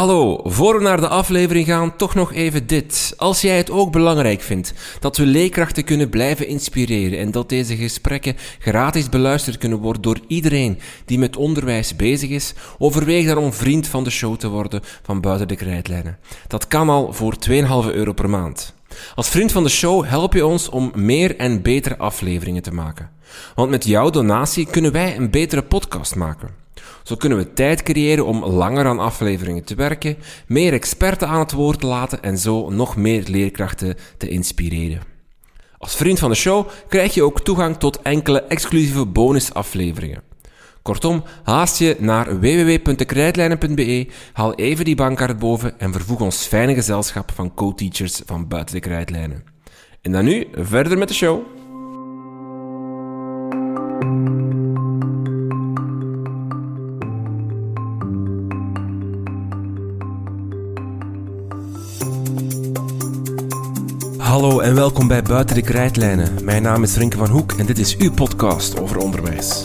Hallo, voor we naar de aflevering gaan, toch nog even dit. Als jij het ook belangrijk vindt dat we leerkrachten kunnen blijven inspireren en dat deze gesprekken gratis beluisterd kunnen worden door iedereen die met onderwijs bezig is, overweeg dan om vriend van de show te worden van Buiten de Krijtlijnen. Dat kan al voor 2,5 euro per maand. Als vriend van de show help je ons om meer en betere afleveringen te maken. Want met jouw donatie kunnen wij een betere podcast maken. Zo kunnen we tijd creëren om langer aan afleveringen te werken, meer experten aan het woord te laten en zo nog meer leerkrachten te inspireren. Als vriend van de show krijg je ook toegang tot enkele exclusieve bonusafleveringen. Kortom, haast je naar www.dekrijtlijnen.be, haal even die bankkaart boven en vervoeg ons fijne gezelschap van co-teachers van buiten de krijtlijnen. En dan nu verder met de show. Hallo en welkom bij Buiten de Krijtlijnen. Mijn naam is Rinke van Hoek en dit is uw podcast over onderwijs.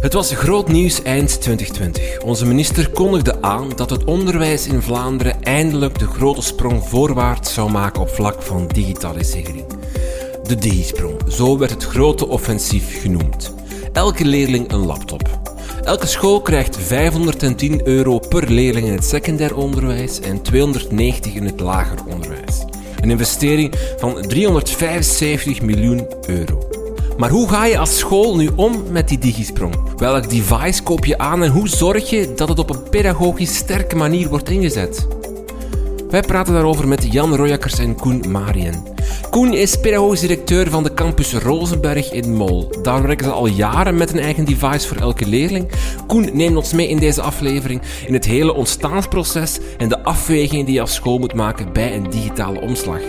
Het was groot nieuws eind 2020. Onze minister kondigde aan dat het onderwijs in Vlaanderen eindelijk de grote sprong voorwaarts zou maken op vlak van digitalisering. De digisprong, zo werd het grote offensief genoemd. Elke leerling een laptop. Elke school krijgt 510 euro per leerling in het secundair onderwijs en 290 in het lager onderwijs. Een investering van 375 miljoen euro. Maar hoe ga je als school nu om met die digisprong? Welk device koop je aan en hoe zorg je dat het op een pedagogisch sterke manier wordt ingezet? Wij praten daarover met Jan Royakkers en Koen Marien. Koen is pedagogisch directeur van de campus Rozenberg in Mol. Daar werken ze al jaren met een eigen device voor elke leerling. Koen neemt ons mee in deze aflevering in het hele ontstaansproces en de afwegingen die je als school moet maken bij een digitale omslag.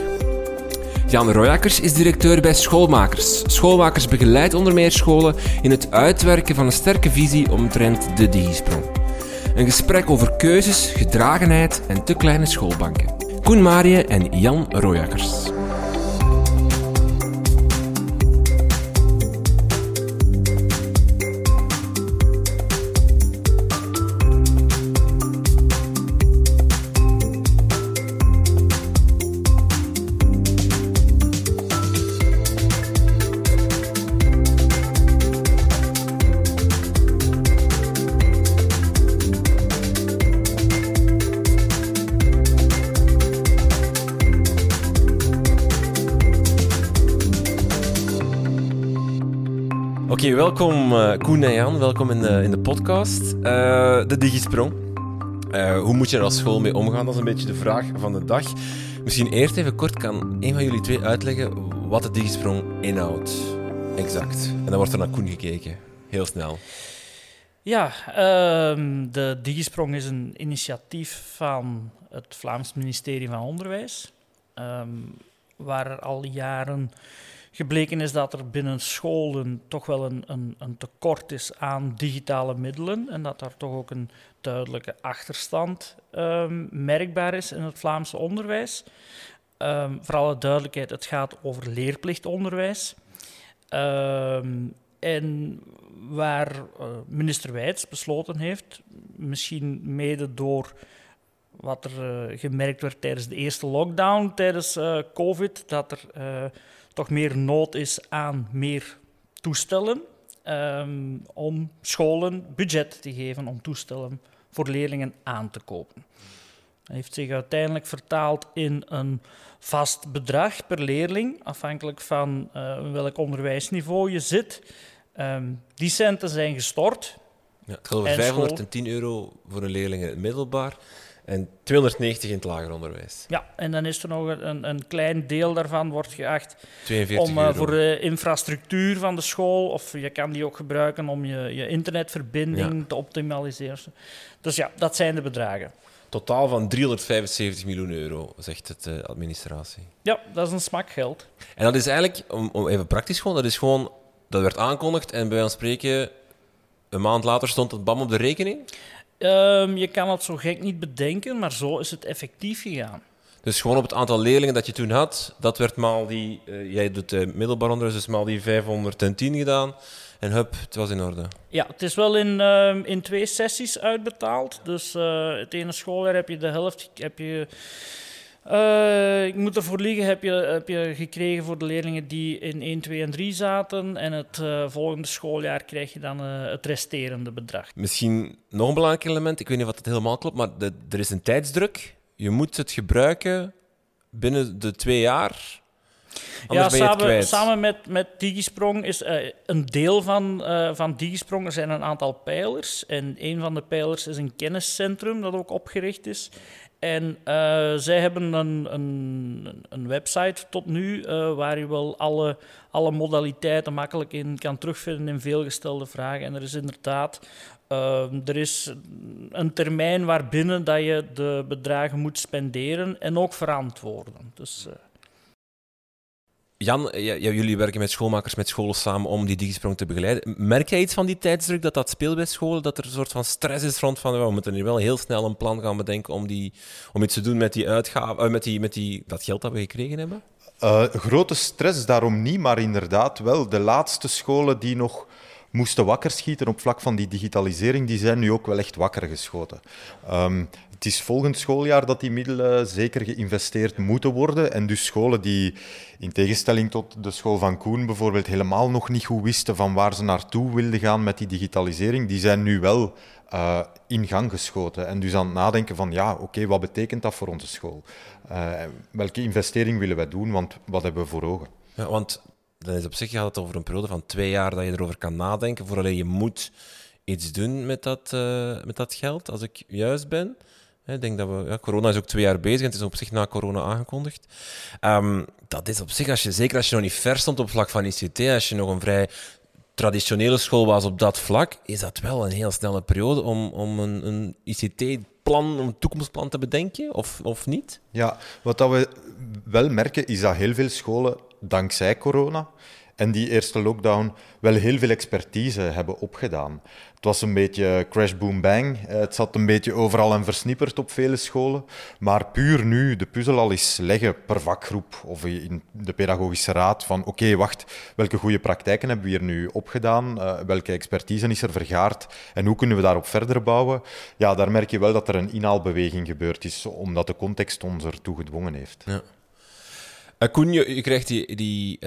Jan Royakkers is directeur bij Schoolmakers. Schoolmakers begeleidt onder meer scholen in het uitwerken van een sterke visie omtrent de digisprong. Een gesprek over keuzes, gedragenheid en te kleine schoolbanken. Koen Marie en Jan Royakkers. Welkom uh, Koen en Jan, welkom in de, in de podcast. Uh, de Digisprong. Uh, hoe moet je er als school mee omgaan? Dat is een beetje de vraag van de dag. Misschien eerst even kort, kan een van jullie twee uitleggen wat de Digisprong inhoudt? Exact. En dan wordt er naar Koen gekeken. Heel snel. Ja, uh, de Digisprong is een initiatief van het Vlaams ministerie van Onderwijs, um, waar al jaren gebleken is dat er binnen scholen toch wel een, een, een, tekort is aan digitale middelen en dat daar toch ook een duidelijke achterstand um, merkbaar is in het Vlaamse onderwijs. Um, voor alle duidelijkheid, het gaat over leerplichtonderwijs. Um, en waar uh, minister Wijts besloten heeft, misschien mede door wat er uh, gemerkt werd tijdens de eerste lockdown, tijdens uh, COVID, dat er toch meer nood is aan meer toestellen. Um, om scholen budget te geven om toestellen voor leerlingen aan te kopen. Dat heeft zich uiteindelijk vertaald in een vast bedrag per leerling, afhankelijk van uh, welk onderwijsniveau je zit. Um, die centen zijn gestort. Ja, gaat over 510 euro voor een leerling in het middelbaar en 290 in het lager onderwijs. Ja, en dan is er nog een, een klein deel daarvan wordt geacht om uh, voor de infrastructuur van de school, of je kan die ook gebruiken om je, je internetverbinding te optimaliseren. Dus ja, dat zijn de bedragen. Totaal van 375 miljoen euro, zegt het uh, administratie. Ja, dat is een smak geld. En dat is eigenlijk, om, om even praktisch gewoon, dat is gewoon, dat werd aangekondigd en bij ons spreken, een maand later stond het bam op de rekening? Um, je kan het zo gek niet bedenken, maar zo is het effectief gegaan. Dus gewoon op het aantal leerlingen dat je toen had, dat werd maal die, uh, jij doet uh, middelbaar onderwijs, dus maal die 510 gedaan. En hup, het was in orde. Ja, het is wel in, uh, in twee sessies uitbetaald. Dus uh, het ene schooljaar heb je de helft, heb je uh, ik moet ervoor liegen, heb je, heb je gekregen voor de leerlingen die in 1, 2 en 3 zaten. En het uh, volgende schooljaar krijg je dan uh, het resterende bedrag. Misschien nog een belangrijk element, ik weet niet of het helemaal klopt, maar de, er is een tijdsdruk. Je moet het gebruiken binnen de twee jaar. Ja, samen, samen, met, met Digisprong is een deel van, van Digisprong. Er zijn een aantal pijlers. En een van de pijlers is een kenniscentrum dat ook opgericht is. En uh, zij hebben een, een, een, website tot nu uh, waar je wel alle, alle modaliteiten makkelijk in kan terugvinden in veelgestelde vragen. En er is inderdaad uh, er is een termijn waarbinnen dat je de bedragen moet spenderen en ook verantwoorden. Dus, Jan, jullie werken met schoolmakers, met scholen samen om die digisprong te begeleiden. Merk jij iets van die tijdsdruk dat dat speelt bij scholen? Dat er een soort van stress is rond van we moeten hier wel heel snel een plan gaan bedenken om, die, om iets te doen met die uitgaven, uh, met, die, met die, dat geld dat we gekregen hebben? Uh, grote stress daarom niet, maar inderdaad wel de laatste scholen die nog moesten wakker schieten op vlak van die digitalisering, die zijn nu ook wel echt wakker geschoten. Um, het is volgend schooljaar dat die middelen zeker geïnvesteerd moeten worden. En dus scholen die, in tegenstelling tot de school van Koen bijvoorbeeld, helemaal nog niet goed wisten van waar ze naartoe wilden gaan met die digitalisering, die zijn nu wel uh, in gang geschoten. En dus aan het nadenken van, ja, oké, wat betekent dat voor onze school? Uh, welke investering willen wij doen, want wat hebben we voor ogen? Ja, want dan is op zich gaat het over een periode van twee jaar dat je erover kan nadenken, vooral je moet iets doen met dat, uh, met dat geld, als ik juist ben. Ik denk dat we, ja, corona is ook twee jaar bezig en het is op zich na corona aangekondigd. Um, dat is op zich, als je, zeker als je nog niet ver stond op vlak van ICT, als je nog een vrij traditionele school was op dat vlak, is dat wel een heel snelle periode om, om een, een ICT-plan, een toekomstplan te bedenken, of, of niet? Ja, wat dat we wel merken is dat heel veel scholen, dankzij corona, en die eerste lockdown wel heel veel expertise hebben opgedaan. Het was een beetje crash, boom, bang. Eh, het zat een beetje overal en versnipperd op vele scholen. Maar puur nu de puzzel al eens leggen per vakgroep of in de pedagogische raad van oké, wacht, welke goede praktijken hebben we hier nu opgedaan? Uh, welke expertise is er vergaard? En hoe kunnen we daarop verder bouwen? Ja, daar merk je wel dat er een inhaalbeweging gebeurd is, omdat de context ons ertoe gedwongen heeft. Ja. Koen, je, je, krijgt die, die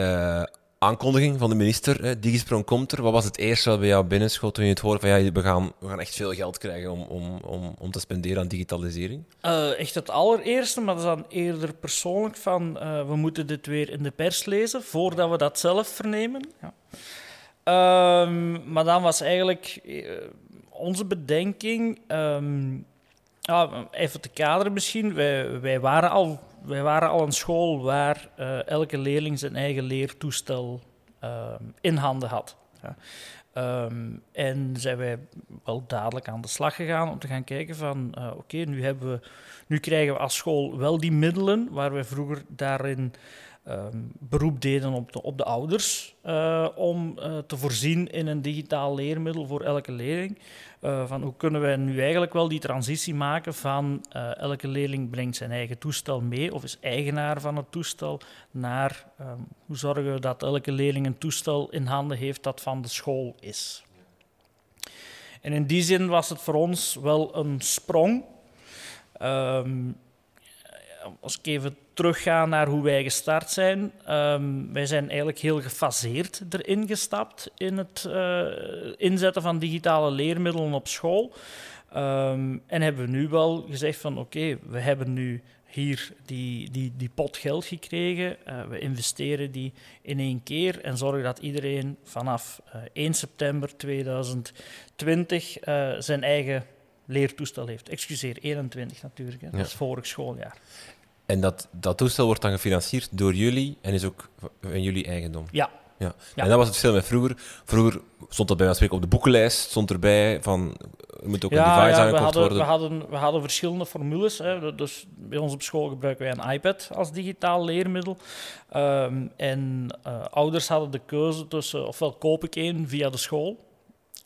aankondiging van de minister, hè, Digisprong komt er. Wat was het eerste wat bij jou binnenschot toen je het hoorde van ja, we gaan, we gaan echt veel geld krijgen om, om, om, om te spenderen aan digitalisering? Uh, echt het allereerste, maar dat is dan eerder persoonlijk van uh, we moeten dit weer in de pers lezen voordat we dat zelf vernemen. Ja. Um, maar dan was eigenlijk uh, onze bedenking, um, ja, even te kaderen misschien, wij, wij waren al wij waren al een school waar uh, elke leerling zijn eigen leertoestel uh, in handen had. Ja. Um, en zijn wij wel dadelijk aan de slag gegaan om te gaan kijken van uh, oké, nu, nu krijgen we als school wel die middelen waar we vroeger daarin um, beroep deden op de, op de ouders uh, om uh, te voorzien in een digitaal leermiddel voor elke leerling. Uh, van hoe kunnen wij nu eigenlijk wel die transitie maken van elke leerling brengt zijn eigen toestel mee of is eigenaar van het toestel naar um, hoe zorgen we dat elke leerling een toestel in handen heeft dat van de school is. En in die zin was het voor ons wel een sprong. Um, als ik even terugga naar hoe wij gestart zijn. Um, wij zijn eigenlijk heel gefaseerd erin gestapt in het uh, inzetten van digitale leermiddelen op school. Um, en hebben we nu wel gezegd van oké, okay, we hebben nu hier die, die, die pot geld gekregen. Uh, we investeren die in één keer en zorgen dat iedereen vanaf uh, eh, 1 september 2020 zijn eigen leertoestel heeft. Excuseer, 21 natuurlijk, hè. dat is vorig schooljaar. En dat, dat toestel wordt dan gefinancierd door jullie en is ook in jullie eigendom? Ja. ja. En dat was het verschil met vroeger. Vroeger stond dat bij van op de boekenlijst, stond erbij van er moet ook een device ja, aangekocht we worden. We hadden, we hadden verschillende formules. Hè. Dus bij ons op school gebruiken wij een iPad als digitaal leermiddel. Um, en uh, ouders hadden de keuze tussen ofwel koop ik één via de school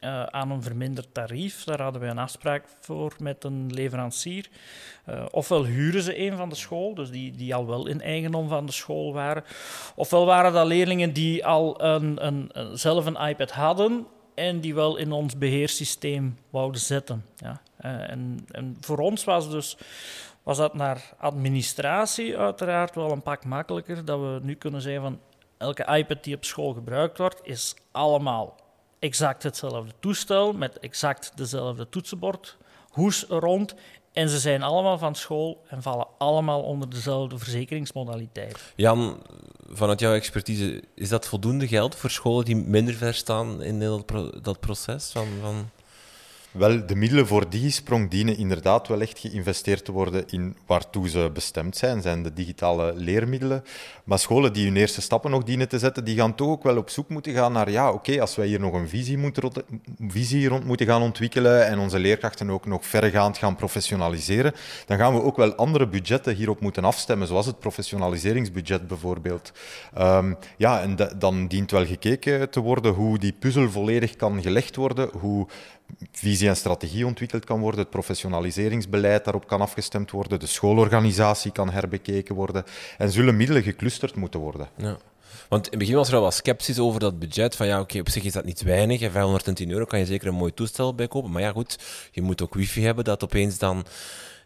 uh, aan een verminderd tarief. Daar hadden we een afspraak voor met een leverancier. Uh, ofwel huren ze een van de school, dus die, die al wel in eigendom van de school waren. Ofwel waren dat leerlingen die al een, een, zelf een iPad hadden en die wel in ons beheersysteem wouden zetten. Ja. Uh, en, en voor ons was dus was dat naar administratie uiteraard wel een pak makkelijker. Dat we nu kunnen zeggen van elke iPad die op school gebruikt wordt, is allemaal exact hetzelfde toestel met exact dezelfde toetsenbord, hoes rond. En ze zijn allemaal van school en vallen allemaal onder dezelfde verzekeringsmodaliteit. Jan, vanuit jouw expertise, is dat voldoende geld voor scholen die minder ver staan in dat, proces? Van, van... Wel, de middelen voor Digisprong dienen inderdaad wel echt geïnvesteerd te worden in waartoe ze bestemd zijn, zijn de digitale leermiddelen. Maar scholen die hun eerste stappen nog dienen te zetten, die gaan toch ook wel op zoek moeten gaan naar, ja, oké, als wij hier nog een visie, moeten, visie rond moeten gaan ontwikkelen en onze leerkrachten ook nog verregaand gaan professionaliseren, dan gaan we ook wel andere budgetten hierop moeten afstemmen, zoals het professionaliseringsbudget bijvoorbeeld. Um, ja, en dan dient wel gekeken te worden hoe die puzzel volledig kan gelegd worden, hoe visie en strategie ontwikkeld kan worden, het professionaliseringsbeleid daarop kan afgestemd worden, de schoolorganisatie kan herbekeken worden en zullen middelen geclusterd moeten worden. Ja. Want in het begin was er al wat sceptisch over dat budget. Van ja, oké, op zich is dat niet weinig. En 510 euro kan je zeker een mooi toestel bij kopen. Maar ja, goed, je moet ook wifi hebben dat opeens dan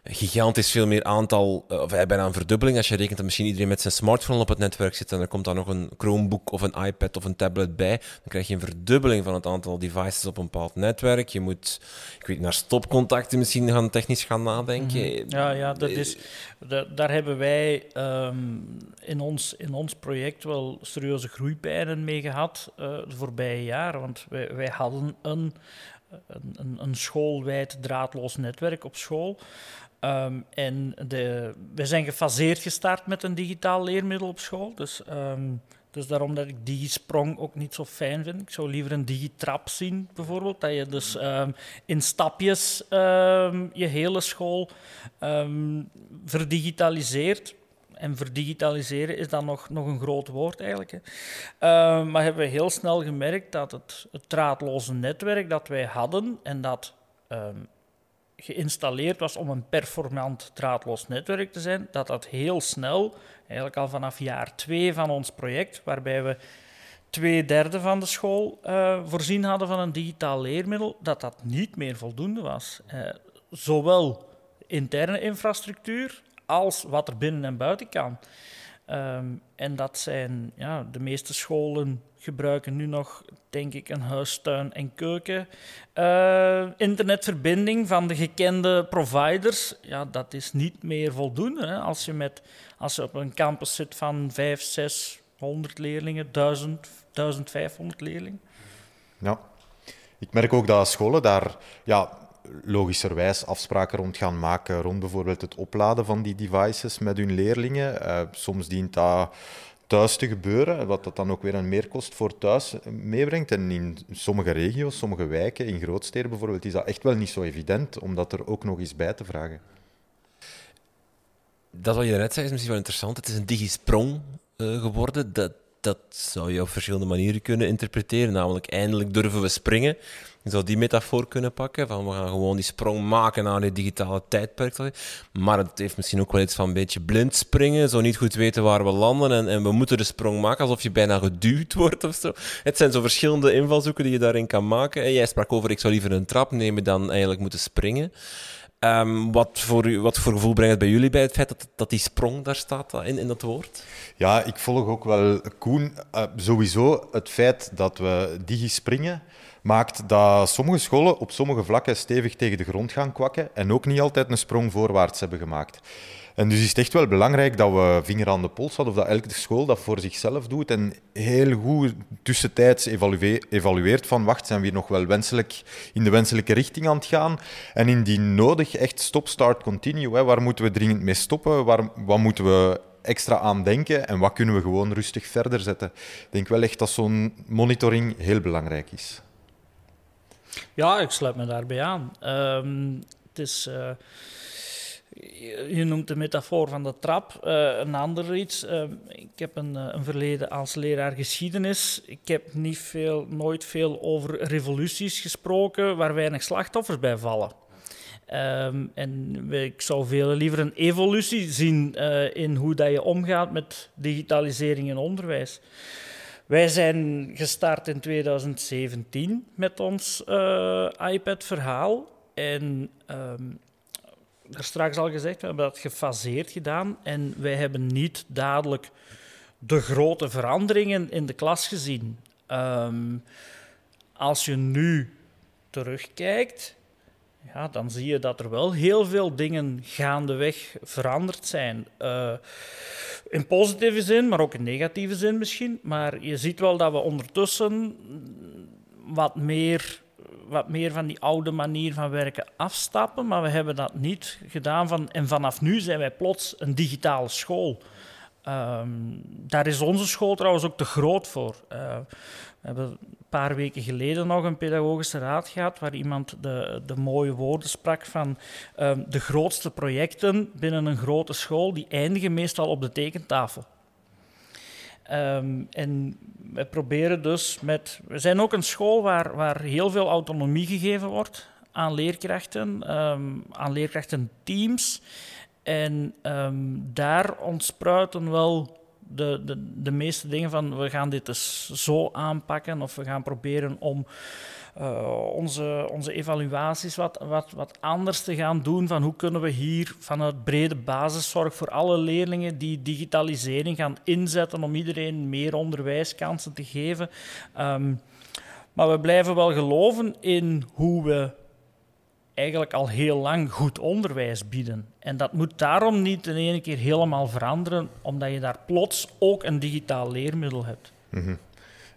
gigantisch veel meer aantal, eh, of bijna een verdubbeling. Als je rekent dat misschien iedereen met zijn smartphone op het netwerk zit en er komt dan nog een Chromebook of een iPad of een tablet bij, dan krijg je een verdubbeling van het aantal devices op een bepaald netwerk. Je moet, ik weet, naar stopcontacten misschien gaan technisch gaan nadenken. Mhm. Ja, ja, dat is, daar hebben wij um, in, ons, in ons project wel serieuze groeipijnen mee gehad uh, de voorbije jaren. Want wij, wij hadden een, een, een schoolwijd draadloos netwerk op school. Um, en de, we zijn gefaseerd gestart met een digitaal leermiddel op school. Dus, um, dus daarom dat ik digisprong ook niet zo fijn vind. Ik zou liever een digitrap zien, bijvoorbeeld. Dat je dus um, in stapjes je hele school verdigitaliseert. En verdigitaliseren is dan nog, nog een groot woord eigenlijk. Hè. maar hebben we heel snel gemerkt dat het, het draadloze netwerk dat wij hadden en dat geïnstalleerd was om een performant draadloos netwerk te zijn, dat dat heel snel, eigenlijk al vanaf jaar twee van ons project, waarbij we twee derde van de school uh, voorzien hadden van een digitaal leermiddel, dat dat niet meer voldoende was. Uh, zowel interne infrastructuur als wat er binnen en buiten kan. Um, en dat zijn, ja, de meeste scholen gebruiken nu nog, denk ik, een huistuin en keuken. Uh, internetverbinding van de gekende providers, ja, dat is niet meer voldoende. Hè. Als, je met, als je op een campus zit van 5, 600 leerlingen, 1000, 1500 leerlingen. Ja, ik merk ook dat scholen daar ja, logischerwijs afspraken rond gaan maken rond bijvoorbeeld het opladen van die devices met hun leerlingen. Uh, soms dient dat thuis te gebeuren, wat dat dan ook weer een meerkost voor thuis meebrengt. En in sommige regio's, sommige wijken, in grootsteden bijvoorbeeld, is dat echt wel niet zo evident om dat er ook nog eens bij te vragen. Dat wat je net zei is misschien wel interessant. Het is een digisprong uh, geworden. Dat, dat zou je op verschillende manieren kunnen interpreteren. Namelijk, eindelijk durven we springen. Je zou die metafoor kunnen pakken, van we gaan gewoon die sprong maken naar het digitale tijdperk. Maar het heeft misschien ook wel iets van een beetje blind springen, zo niet goed weten waar we landen en, en we moeten de sprong maken alsof je bijna geduwd wordt of zo. Het zijn zo verschillende invalshoeken die je daarin kan maken. En jij sprak over, ik zou liever een trap nemen dan eigenlijk moeten springen. Um, wat, voor, wat voor gevoel brengt het bij jullie bij het feit dat, die sprong daar staat in, in dat woord? Ja, ik volg ook wel Koen. Uh, sowieso het feit dat we digi springen maakt dat sommige scholen op sommige vlakken stevig tegen de grond gaan kwakken en ook niet altijd een sprong voorwaarts hebben gemaakt. En dus is het echt wel belangrijk dat we vinger aan de pols hadden, of dat elke school dat voor zichzelf doet en heel goed tussentijds evalueert van wacht, zijn we hier nog wel wenselijk in de wenselijke richting aan het gaan? En indien nodig echt stop, start, continue. Hè. Waar moeten we dringend mee stoppen? Waar, wat moeten we extra aan denken en wat kunnen we gewoon rustig verder zetten? Ik denk wel echt dat zo'n monitoring heel belangrijk is. Ja, ik sluit me daarbij aan. Um, het is... Uh, je noemt de metafoor van de trap. Uh, een ander iets. Uh, ik heb een, een, verleden als leraar geschiedenis. Ik heb niet veel, nooit veel over revoluties gesproken waar weinig slachtoffers bij vallen. Um, en ik zou veel liever een evolutie zien uh, in hoe dat je omgaat met digitalisering in onderwijs. Wij zijn gestart in 2017 met ons iPad-verhaal. En um, er straks al gezegd, we hebben dat gefaseerd gedaan en wij hebben niet dadelijk de grote veranderingen in de klas gezien. Um, als je nu terugkijkt, ja, dan zie je dat er wel heel veel dingen gaandeweg veranderd zijn. Uh, in positieve zin, maar ook in negatieve zin misschien. Maar je ziet wel dat we ondertussen wat meer wat meer van die oude manier van werken afstappen, maar we hebben dat niet gedaan. Van, en vanaf nu zijn wij plots een digitale school. Um, daar is onze school trouwens ook te groot voor. Uh, we hebben een paar weken geleden nog een pedagogische raad gehad waar iemand de, de mooie woorden sprak van um, de grootste projecten binnen een grote school, die eindigen meestal op de tekentafel. Um, en we proberen dus met. We zijn ook een school waar, waar heel veel autonomie gegeven wordt aan leerkrachten, um, aan leerkrachtenteams. En um, daar ontspruiten wel de, de, de meeste dingen van we gaan dit dus zo aanpakken of we gaan proberen om uh, onze, onze evaluaties wat, wat, wat anders te gaan doen. Van hoe kunnen we hier vanuit brede basiszorg voor alle leerlingen die digitalisering gaan inzetten om iedereen meer onderwijskansen te geven. Um, maar we blijven wel geloven in hoe we eigenlijk al heel lang goed onderwijs bieden. En dat moet daarom niet in één keer helemaal veranderen, omdat je daar plots ook een digitaal leermiddel hebt. -hmm.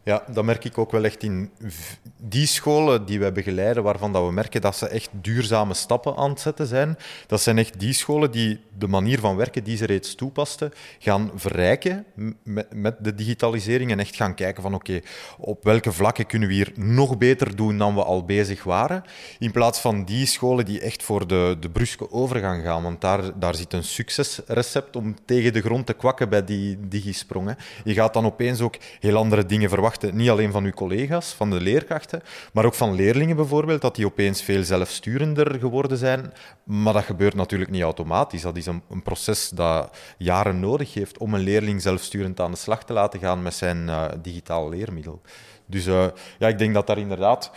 Ja, dat merk ik ook wel echt in die scholen die wij begeleiden, waarvan dat we merken dat ze echt duurzame stappen aan het zetten zijn. Dat zijn echt die scholen die de manier van werken die ze reeds toepasten, gaan verrijken met, met de digitalisering en echt gaan kijken van oké, op welke vlakken kunnen we hier nog beter doen dan we al bezig waren. In plaats van die scholen die echt voor de, de bruske overgang gaan, want daar, daar zit een succesrecept om tegen de grond te kwakken bij die digisprongen. Je gaat dan opeens ook heel andere dingen verwachten niet alleen van uw collega's, van de leerkrachten, maar ook van leerlingen bijvoorbeeld, dat die opeens veel zelfsturender geworden zijn. Maar dat gebeurt natuurlijk niet automatisch. Dat is een, een proces dat jaren nodig heeft om een leerling zelfsturend aan de slag te laten gaan met zijn uh, digitaal leermiddel. Dus uh, ja, ik denk dat daar inderdaad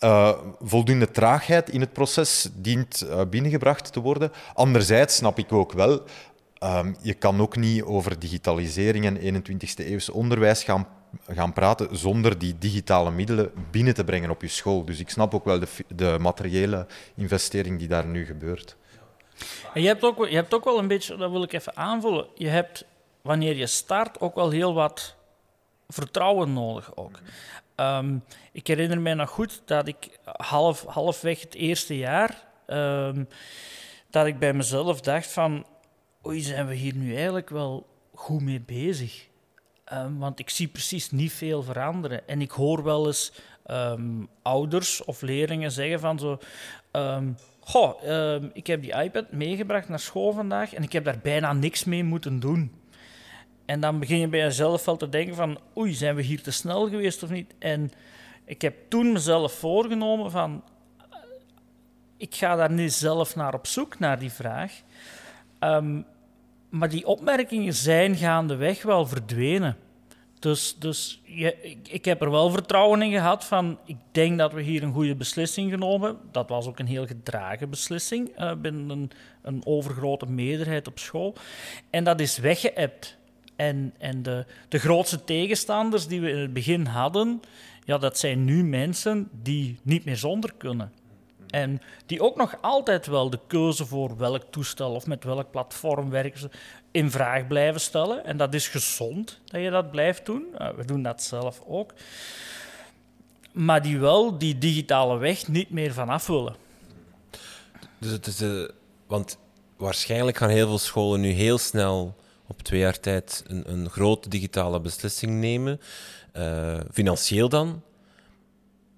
uh, voldoende traagheid in het proces dient binnengebracht te worden. Anderzijds snap ik ook wel, um, je kan ook niet over digitalisering en 21ste eeuwse onderwijs gaan gaan praten zonder die digitale middelen binnen te brengen op je school. Dus ik snap ook wel de, de materiële investering die daar nu gebeurt. En je hebt, ook, je hebt ook wel een beetje, dat wil ik even aanvullen, je hebt wanneer je start ook wel heel wat vertrouwen nodig ook. Um, ik herinner mij nog goed dat ik half, halfweg het eerste jaar, um, dat ik bij mezelf dacht van, oei, zijn we hier nu eigenlijk wel goed mee bezig? Um, want ik zie precies niet veel veranderen. En ik hoor wel eens um, ouders of leerlingen zeggen van zo... Goh, ik heb die iPad meegebracht naar school vandaag en ik heb daar bijna niks mee moeten doen. En dan begin je bij jezelf wel te denken van... Oei, zijn we hier te snel geweest of niet? En ik heb toen mezelf voorgenomen van... Ik ga daar niet zelf naar op zoek, naar die vraag. Maar die opmerkingen zijn gaandeweg wel verdwenen. Dus, dus je, ik, heb er wel vertrouwen in gehad van, ik denk dat we hier een goede beslissing genomen. Dat was ook een heel gedragen beslissing uh, binnen een, een, overgrote meerderheid op school. En dat is weggeëpt. En, en de, de grootste tegenstanders die we in het begin hadden, ja, dat zijn nu mensen die niet meer zonder kunnen. En die ook nog altijd wel de keuze voor welk toestel of met welk platform werken ze in vraag blijven stellen. En dat is gezond dat je dat blijft doen. Uh, we doen dat zelf ook. Maar die wel die digitale weg niet meer vanaf willen. Dus het is, uh, want waarschijnlijk gaan heel veel scholen nu heel snel op twee jaar tijd een, een grote digitale beslissing nemen. Uh, financieel dan.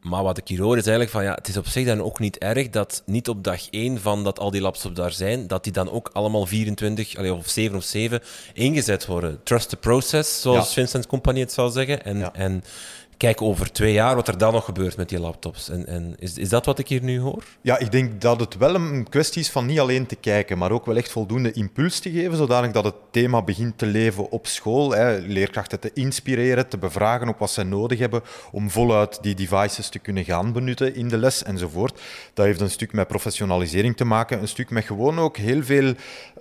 Maar wat ik hier hoor is eigenlijk van ja, het is op zich dan ook niet erg dat niet op dag 1 van dat al die laptops daar zijn, dat die dan ook allemaal 24 of 7 of 7 ingezet worden. Trust the process, zoals Vincent Company het zou zeggen. En, en kijken over twee jaar wat er dan nog gebeurt met die laptops. En, en is, is dat wat ik hier nu hoor? Ja, ik denk dat het wel een kwestie is van niet alleen te kijken, maar ook wel echt voldoende impuls te geven, zodanig dat het thema begint te leven op school. Hè. Leerkrachten te inspireren, te bevragen op wat ze nodig hebben om voluit die devices te kunnen gaan benutten in de les enzovoort. Dat heeft een stuk met professionalisering te maken, een stuk met gewoon ook heel veel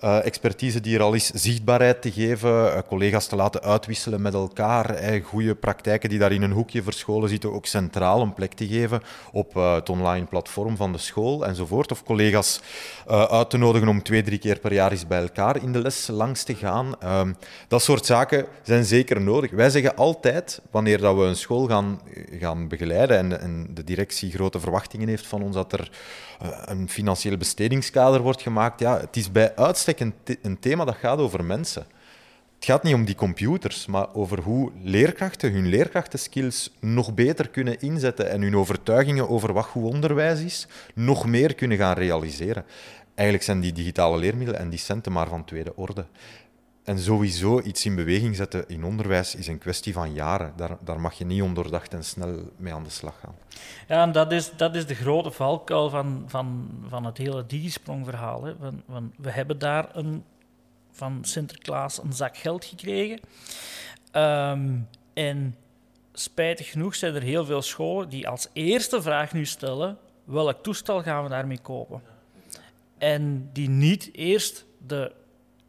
uh, expertise die er al is, zichtbaarheid te geven, uh, collega's te laten uitwisselen met elkaar, goede praktijken die daar in een hoek hoekje verscholen zitten, ook centraal een plek te geven op uh, het online platform van de school enzovoort. Of collega's uh, uit te nodigen om twee, drie keer per jaar eens bij elkaar in de les langs te gaan. Uh, dat soort zaken zijn zeker nodig. Wij zeggen altijd, wanneer dat we een school gaan, gaan begeleiden en, de directie grote verwachtingen heeft van ons dat er een financieel bestedingskader wordt gemaakt, ja, het is bij uitstek een thema dat gaat over mensen. Het gaat niet om die computers, maar over hoe leerkrachten hun leerkrachtenskills nog beter kunnen inzetten en hun overtuigingen over wat goed onderwijs is, nog meer kunnen gaan realiseren. Eigenlijk zijn die digitale leermiddelen en die centen maar van tweede orde. En sowieso iets in beweging zetten in onderwijs is een kwestie van jaren. Daar, daar mag je niet ondoordacht en snel mee aan de slag gaan. Ja, en dat is, dat is de grote valkuil van, van, van het hele digisprong-verhaal. we hebben daar een van Sinterklaas een zak geld gekregen. Ehm, en spijtig genoeg zijn er heel veel scholen die als eerste vraag nu stellen: welk toestel gaan we daarmee kopen? En die niet eerst de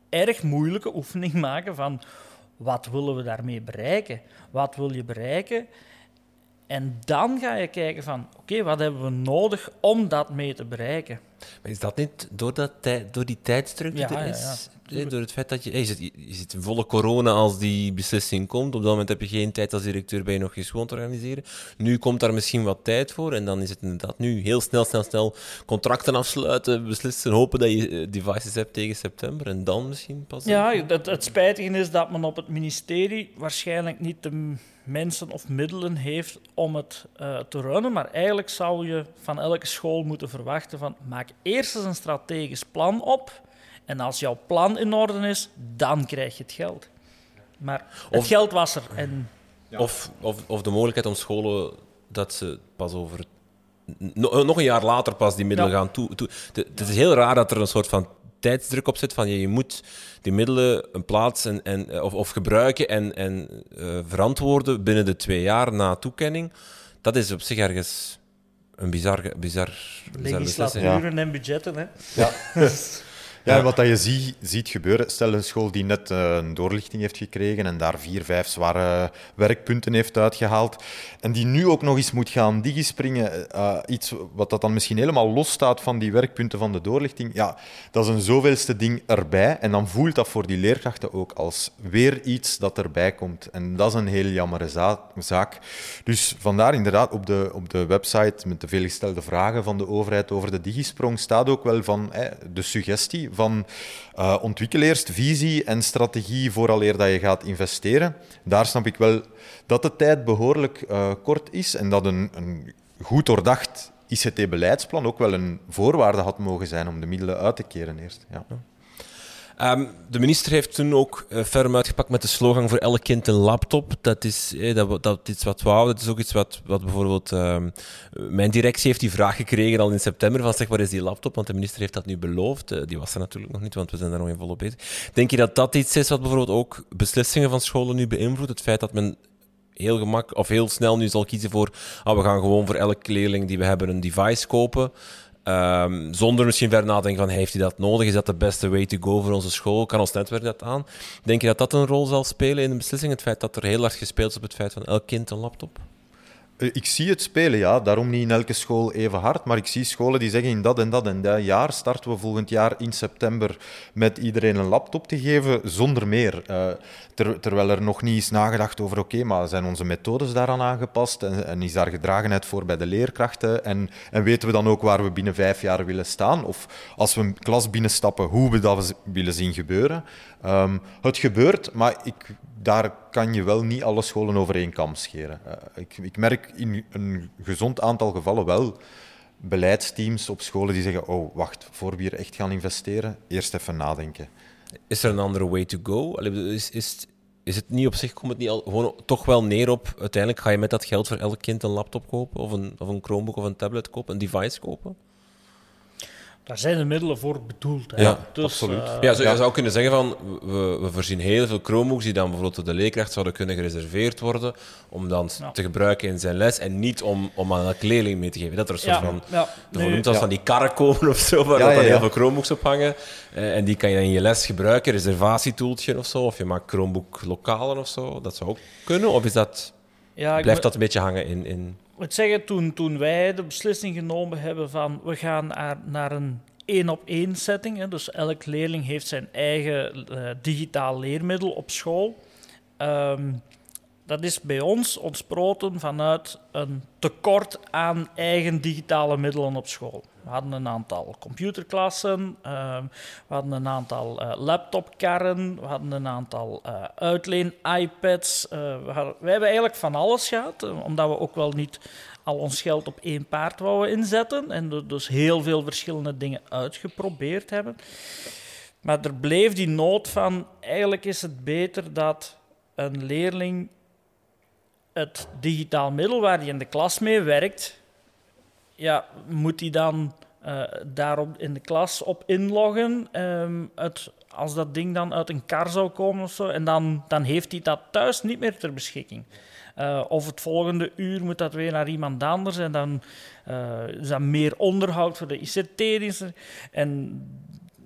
erg moeilijke oefening maken van wat willen we daarmee bereiken? Wat wil je bereiken? En dan ga je kijken van, oké, wat hebben we nodig om dat mee te bereiken? Maar is dat niet door, dat door die tijdsdruk die er is? Ja, door het feit dat je... Je zit, je zit in volle corona als die beslissing komt. Op dat moment heb je geen tijd als directeur bij je nog eens gewoon te organiseren. Nu komt daar misschien wat tijd voor. En dan is het inderdaad nu heel snel, snel, snel contracten afsluiten, beslissen, hopen dat je eh, devices hebt tegen september. En dan misschien pas... Ja, het, het spijtige is dat men op het ministerie waarschijnlijk niet de mensen of middelen heeft om het uh, te runnen. Maar eigenlijk zou je van elke school moeten verwachten van maak eerst eens een strategisch plan op. En als jouw plan in orde is, dan krijg je het geld. Maar het geld was er. En... Of, of, of de mogelijkheid om scholen dat ze pas over nog een jaar later pas die middelen gaan toe. toe. Het is heel raar dat er een soort van tijdsdruk op zit van je, je moet die middelen een plaats en, en, eh, of, of gebruiken en, en uh, verantwoorden binnen de twee jaar na toekenning. Dat is op zich ergens een bizar, bizar, bizar Legislaturen en budgetten, hè? Ja. Ja, wat dat je zie, ziet gebeuren, stel een school die net uh, een doorlichting heeft gekregen en daar vier, vijf zware werkpunten heeft uitgehaald en die nu ook nog eens moet gaan digispringen, uh, iets wat dat dan misschien helemaal los staat van die werkpunten van de doorlichting, ja, dat is een zoveelste ding erbij en dan voelt dat voor die leerkrachten ook als weer iets dat erbij komt. En dat is een heel jammere zaak. Dus vandaar inderdaad op de, op de website met de veelgestelde vragen van de overheid over de digisprong staat ook wel van de suggestie van uh, ontwikkel eerst visie en strategie vooraleer dat je gaat investeren. Daar snap ik wel dat de tijd behoorlijk uh, kort is en dat een, een goed doordacht ICT-beleidsplan ook wel een voorwaarde had mogen zijn om de middelen uit te keren eerst. Ja. Um, de minister heeft toen ook uh, ferm uitgepakt met de slogan voor elk kind een laptop. Dat is, eh, dat, dat is wat wauw. Dat is ook iets wat, wat bijvoorbeeld... Uh, mijn directie heeft die vraag gekregen al in september van zeg, waar is die laptop? Want de minister heeft dat nu beloofd. Uh, die was er natuurlijk nog niet, want we zijn daar nog in volop bezig. Denk je dat dat iets is wat bijvoorbeeld ook beslissingen van scholen nu beïnvloedt? Het feit dat men heel gemak of heel snel nu zal kiezen voor ah, we gaan gewoon voor elke leerling die we hebben een device kopen. Um, zonder misschien verder nadenken van heeft hij dat nodig? Is dat de beste way to go voor onze school? Kan ons netwerk dat aan? Denk je dat dat een rol zal spelen in de beslissing? Het feit dat er heel hard gespeeld is op het feit van elk kind een laptop? Eh, ik zie het spelen, ja. Daarom niet in elke school even hard. Maar ik zie scholen die zeggen in dat en dat en dat jaar starten we volgend jaar in september met iedereen een laptop te geven, zonder meer. Uh, terwijl er nog niet is nagedacht over, oké, maar zijn onze methodes daaraan aangepast? En, en, is daar gedragenheid voor bij de leerkrachten? En, en, weten we dan ook waar we binnen vijf jaar willen staan? Of als we een klas binnenstappen, hoe we dat willen zien gebeuren? Um, het gebeurt, maar ik daar kan je wel niet alle scholen over één kam scheren. Uh, ik, ik, merk in een gezond aantal gevallen wel beleidsteams op scholen die zeggen: Oh, wacht, voor we hier echt gaan investeren, eerst even nadenken. Is er een andere way to go? Is, is, is het niet op zich, komt het niet al, gewoon toch wel neer op, uiteindelijk ga je met dat geld voor elk kind een laptop kopen, of een, of een Chromebook of een tablet kopen, een device kopen? Daar zijn de middelen voor bedoeld. Hè? Ja, dus, absoluut. uh, ja, zo, je zou kunnen zeggen van, we, we voorzien heel veel Chromebooks die dan bijvoorbeeld door de leerkracht zouden kunnen gereserveerd worden, om dan Ja. te gebruiken in zijn les, en niet om, om aan elke leerling mee te geven. Dat er een soort Ja, van, ja, de noemt als Ja. van die karren komen of zo, waar dan ja, ja. heel veel Chromebooks op hangen. Eh, en die kan je dan in je les gebruiken, reservatietoeltje of zo, of je maakt Chromebook lokalen of zo. Dat zou ook kunnen, of is dat, ja, blijft dat een beetje hangen in... in Moet zeggen, toen, toen wij de beslissing genomen hebben van we gaan naar, naar een één-op-één setting, hè, dus elk leerling heeft zijn eigen eh, digitaal leermiddel op school. Ehm, dat is bij ons ontsproten vanuit een tekort aan eigen digitale middelen op school. We hadden een aantal computerklassen, ehm, we hadden een aantal eh, laptopkarren, we hadden een aantal eh uitleen-iPads. eh, we, wij hebben eigenlijk van alles gehad, eh, omdat we ook wel niet al ons geld op één paard wouden inzetten en dus heel veel verschillende dingen uitgeprobeerd hebben. Maar er bleef die nood van, eigenlijk is het beter dat een leerling het digitaal middel waar hij in de klas mee werkt, ja, moet hij dan eh, daarop in de klas op inloggen? ehm, als dat ding dan uit een kar zou komen of zo, en dan, dan heeft hij dat thuis niet meer ter beschikking. Eh, of het volgende uur moet dat weer naar iemand anders en dan eh, is dat meer onderhoud voor de ICT-diensten. En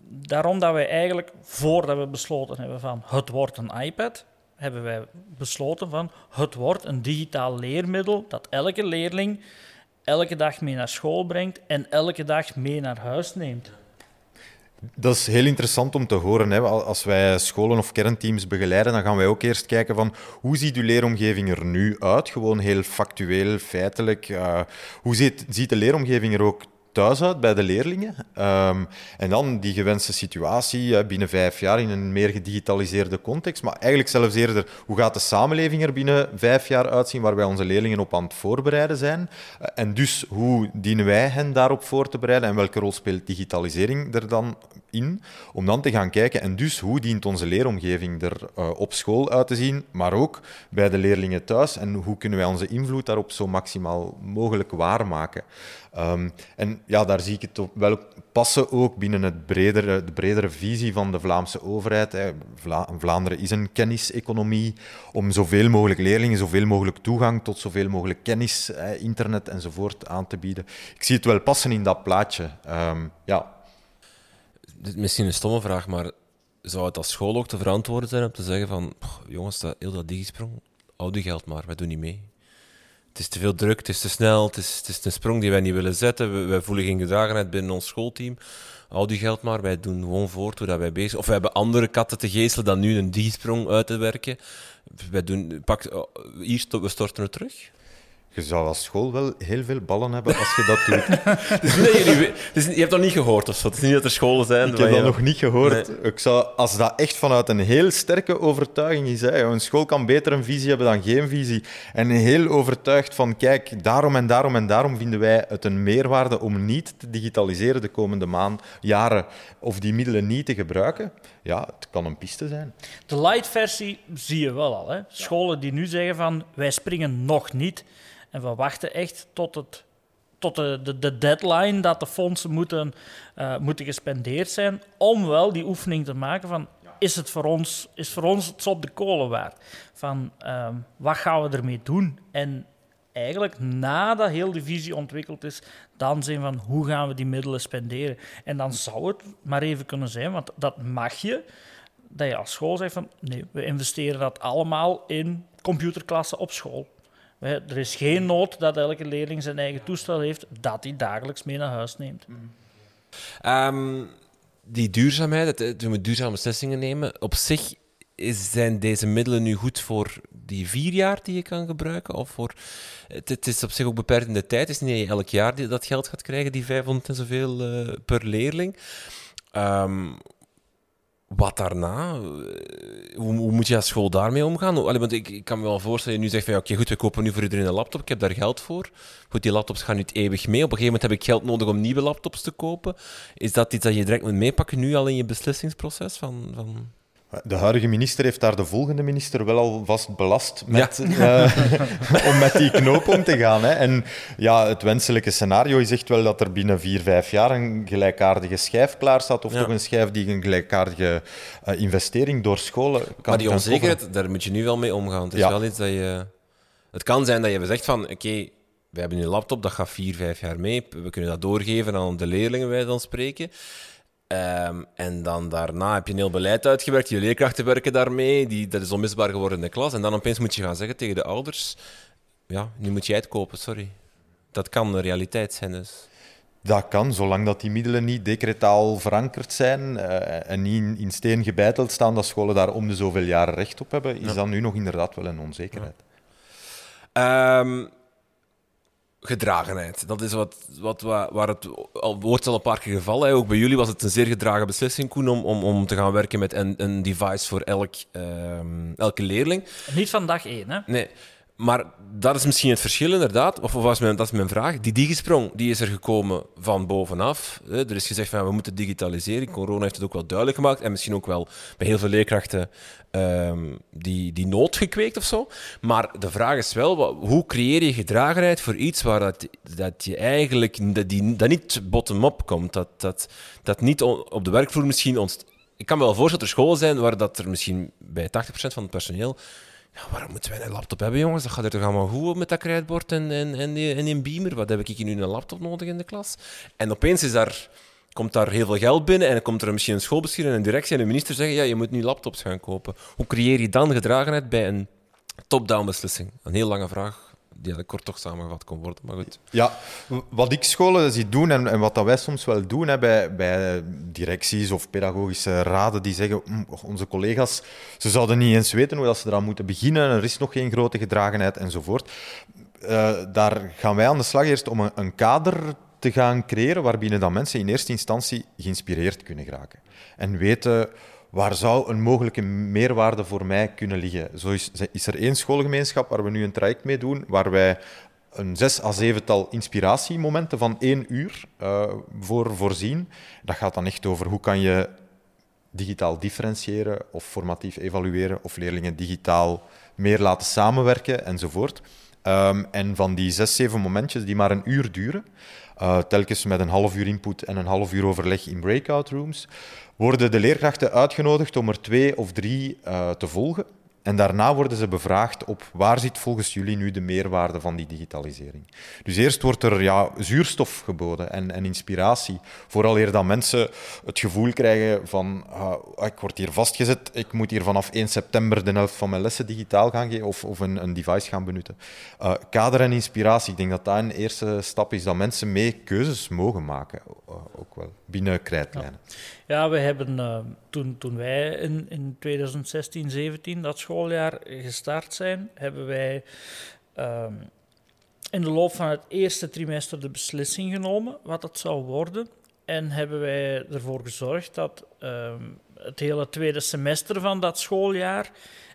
daarom dat wij eigenlijk, voordat we besloten hebben van het wordt een iPad, hebben wij besloten van het wordt een digitaal leermiddel dat elke leerling elke dag mee naar school brengt en elke dag mee naar huis neemt. Dat is heel interessant om te horen. Hè. Als wij scholen of kernteams begeleiden, dan gaan wij ook eerst kijken van hoe ziet uw leeromgeving er nu uit? Gewoon heel factueel, feitelijk. Uh, hoe ziet, ziet de leeromgeving er ook thuis uit bij de leerlingen? Um, en dan die gewenste situatie binnen vijf jaar in een meer gedigitaliseerde context. Maar eigenlijk zelfs eerder, hoe gaat de samenleving er binnen vijf jaar uitzien waar wij onze leerlingen op aan het voorbereiden zijn? Uh, en dus, hoe dienen wij hen daarop voor te bereiden? En welke rol speelt digitalisering er dan in? Om dan te gaan kijken, en dus, hoe dient onze leeromgeving er uh, op school uit te zien, maar ook bij de leerlingen thuis? En hoe kunnen wij onze invloed daarop zo maximaal mogelijk waarmaken? Um, en ja, daar zie ik het wel passen ook binnen het bredere, de bredere visie van de Vlaamse overheid. Hè. Vla Vlaanderen is een kenniseconomie om zoveel mogelijk leerlingen, zoveel mogelijk toegang tot zoveel mogelijk kennis, hè, internet enzovoort aan te bieden. Ik zie het wel passen in dat plaatje. Um, ja. Misschien een stomme vraag, maar zou het als school ook te verantwoorden zijn om te zeggen van jongens, dat, heel dat digisprong, houd je geld maar, wij doen niet mee het is te veel druk, het is te snel, het is, het is een sprong die wij niet willen zetten. We, wij voelen geen gedragenheid binnen ons schoolteam. Hou die geld maar, wij doen gewoon voort hoe wij bezig Of we hebben andere katten te geestelen dan nu een die-sprong uit te werken. Wij doen, pak, hier, we storten het terug. Je zou als school wel heel veel ballen hebben als je dat doet. dus nee, jullie, dus je hebt dat niet gehoord of zo? Het is niet dat er scholen zijn... Ik heb dat je... nog niet gehoord. Nee. Ik zou, als dat echt vanuit een heel sterke overtuiging is, hè, een school kan beter een visie hebben dan geen visie, en heel overtuigd van, kijk, daarom en daarom en daarom vinden wij het een meerwaarde om niet te digitaliseren de komende maand, jaren, of die middelen niet te gebruiken, ja, het kan een piste zijn. De light versie zie je wel al. Hè? Scholen die nu zeggen van, wij springen nog niet... En we wachten echt tot, het, tot de, de, de deadline dat de fondsen moeten, uh, moeten gespendeerd zijn. Om wel die oefening te maken van is het voor ons, is voor ons het op de kolen waard? Van um, wat gaan we ermee doen? En eigenlijk nadat heel die visie ontwikkeld is, dan zijn van hoe gaan we die middelen spenderen? En dan zou het maar even kunnen zijn, want dat mag je, dat je als school zegt van nee, we investeren dat allemaal in computerklassen op school. Er is geen nood dat elke leerling zijn eigen toestel heeft dat hij dagelijks mee naar huis neemt. Um, die duurzaamheid, het, we duurzame beslissingen nemen. Op zich zijn deze middelen nu goed voor die vier jaar die je kan gebruiken? Of voor, het, is op zich ook beperkt in de tijd. Het is niet dat je elk jaar dat geld gaat krijgen, die 500 en zoveel uh, per leerling. Um, wat daarna? Hoe, hoe, moet je als school daarmee omgaan? Allee, want ik, ik, kan me wel voorstellen, je nu zegt van oké, goed, we kopen nu voor iedereen een laptop, ik heb daar geld voor. Goed, die laptops gaan niet eeuwig mee. Op een gegeven moment heb ik geld nodig om nieuwe laptops te kopen. Is dat iets dat je direct moet meepakken nu al in je beslissingsproces? Van, van... De huidige minister heeft daar de volgende minister wel alvast belast met, uh, om met die knoop om te gaan. Hè. En ja, het wenselijke scenario is echt wel dat er binnen vier, vijf jaar een gelijkaardige schijf klaar staat, of toch een schijf die een gelijkaardige uh, investering door scholen kan Maar die onzekerheid, daar moet je nu wel mee omgaan. Het is wel iets dat je... Het kan zijn dat je zegt van, oké, okay, we hebben een laptop, dat gaat vier, vijf jaar mee, we kunnen dat doorgeven aan de leerlingen, wij dan spreken. Um, en dan daarna heb je een heel beleid uitgewerkt, je leerkrachten werken daarmee, die, dat is onmisbaar geworden in de klas. En dan opeens moet je gaan zeggen tegen de ouders, ja, nu moet jij het kopen, sorry. Dat kan een realiteit zijn dus. Dat kan, zolang dat die middelen niet decretaal verankerd zijn uh, en niet in, steen gebeiteld staan, dat scholen daar om de zoveel jaren recht op hebben, is ja. dat nu nog inderdaad wel een onzekerheid. Ja. Um, gedragenheid. Dat is wat, wat, waar het al, wordt al een paar keer gevallen. Ook bij jullie was het een zeer gedragen beslissing, Koen, om, om, om te gaan werken met een, een device voor elk, um, elke leerling. Niet van dag één, hè? Nee. Maar dat is misschien het verschil inderdaad, of was mijn, dat is mijn vraag. Die digisprong die is er gekomen van bovenaf. Er is gezegd van we moeten digitaliseren. Corona heeft het ook wel duidelijk gemaakt en misschien ook wel bij heel veel leerkrachten um, die, die nood gekweekt of zo. Maar de vraag is wel, hoe creëer je gedragenheid voor iets waar dat, dat je eigenlijk dat, die, dat niet bottom-up komt, dat, dat, dat niet op de werkvloer misschien ontstaat. Ik kan me wel voorstellen dat er scholen zijn waar dat er misschien bij 80% van het personeel waarom moeten wij een laptop hebben, jongens? Dat gaat er toch allemaal goed met dat krijtbord en, en, en, en beamer? Wat heb ik hier nu een laptop nodig in de klas? En opeens is daar, komt daar heel veel geld binnen en komt er misschien een schoolbestuur en een directie en een minister zeggen ja, je moet nu laptops gaan kopen. Hoe creëer je dan gedragenheid bij een top-down beslissing? Een heel lange vraag die dat kort toch samengevat kon worden. Maar goed. Ja, wat ik scholen zie doen en, en wat dat wij soms wel doen hè, bij, bij directies of pedagogische raden die zeggen hm, onze collega's, ze zouden niet eens weten hoe dat ze eraan moeten beginnen, er is nog geen grote gedragenheid enzovoort. Uh, daar gaan wij aan de slag eerst om een, een kader te gaan creëren waarbinnen dan mensen in eerste instantie geïnspireerd kunnen geraken. En weten waar zou een mogelijke meerwaarde voor mij kunnen liggen? Zo is, is er één schoolgemeenschap waar we nu een traject mee doen, waar wij een zes à zevental inspiratiemomenten van één uur uh, voor voorzien. Dat gaat dan echt over hoe kan je digitaal differentiëren of formatief evalueren of leerlingen digitaal meer laten samenwerken enzovoort. Um, en van die zes, zeven momentjes die maar een uur duren, uh, telkens met een half uur input en een half uur overleg in breakout rooms, worden de leerkrachten uitgenodigd om er twee of drie uh, te volgen. En daarna worden ze bevraagd op waar zit volgens jullie nu de meerwaarde van die digitalisering. Dus eerst wordt er ja, zuurstof geboden en, en inspiratie. Vooral eer dat mensen het gevoel krijgen van uh, ik word hier vastgezet, ik moet hier vanaf 1 september de helft van mijn lessen digitaal gaan geven of, een, een device gaan benutten. Uh, kader en inspiratie, ik denk dat dat een eerste stap is, dat mensen mee keuzes mogen maken, ook wel, binnen krijtlijnen. Ja. We hebben uh, toen, toen wij in, in 2016, 17 dat schooljaar gestart zijn, hebben wij uh, in de loop van het eerste trimester de beslissing genomen wat het zou worden. En hebben wij ervoor gezorgd dat uh, het hele tweede semester van dat schooljaar